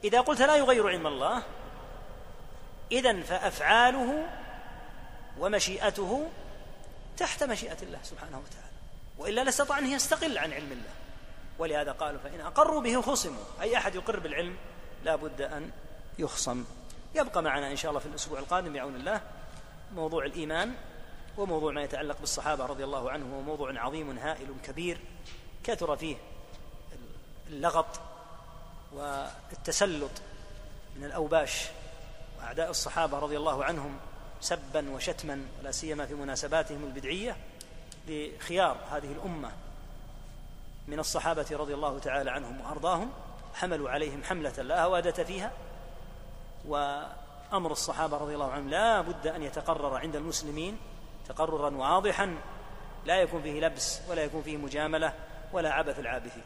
إذا قلت لا يغير علم الله إذا فأفعاله ومشيئته تحت مشيئة الله سبحانه وتعالى. وإلا لاستطاع أن يستقل عن علم الله. ولهذا قالوا فإن أقروا به خصموا. أي أحد يقر بالعلم لا بد أن يخصم. يبقى معنا إن شاء الله في الأسبوع القادم بعون الله موضوع الإيمان وموضوع ما يتعلق بالصحابة رضي الله عنهم هو موضوع عظيم هائل كبير كثر فيه اللغط والتسلط من الأوباش وأعداء الصحابة رضي الله عنهم سبا وشتما ولا سيما في مناسباتهم البدعية لخيار هذه الأمة من الصحابة رضي الله تعالى عنهم وأرضاهم حملوا عليهم حملة لا هوادة فيها وأمر الصحابة رضي الله عنهم لا بد أن يتقرر عند المسلمين تقررا واضحا لا يكون فيه لبس ولا يكون فيه مجاملة ولا عبث العابثين.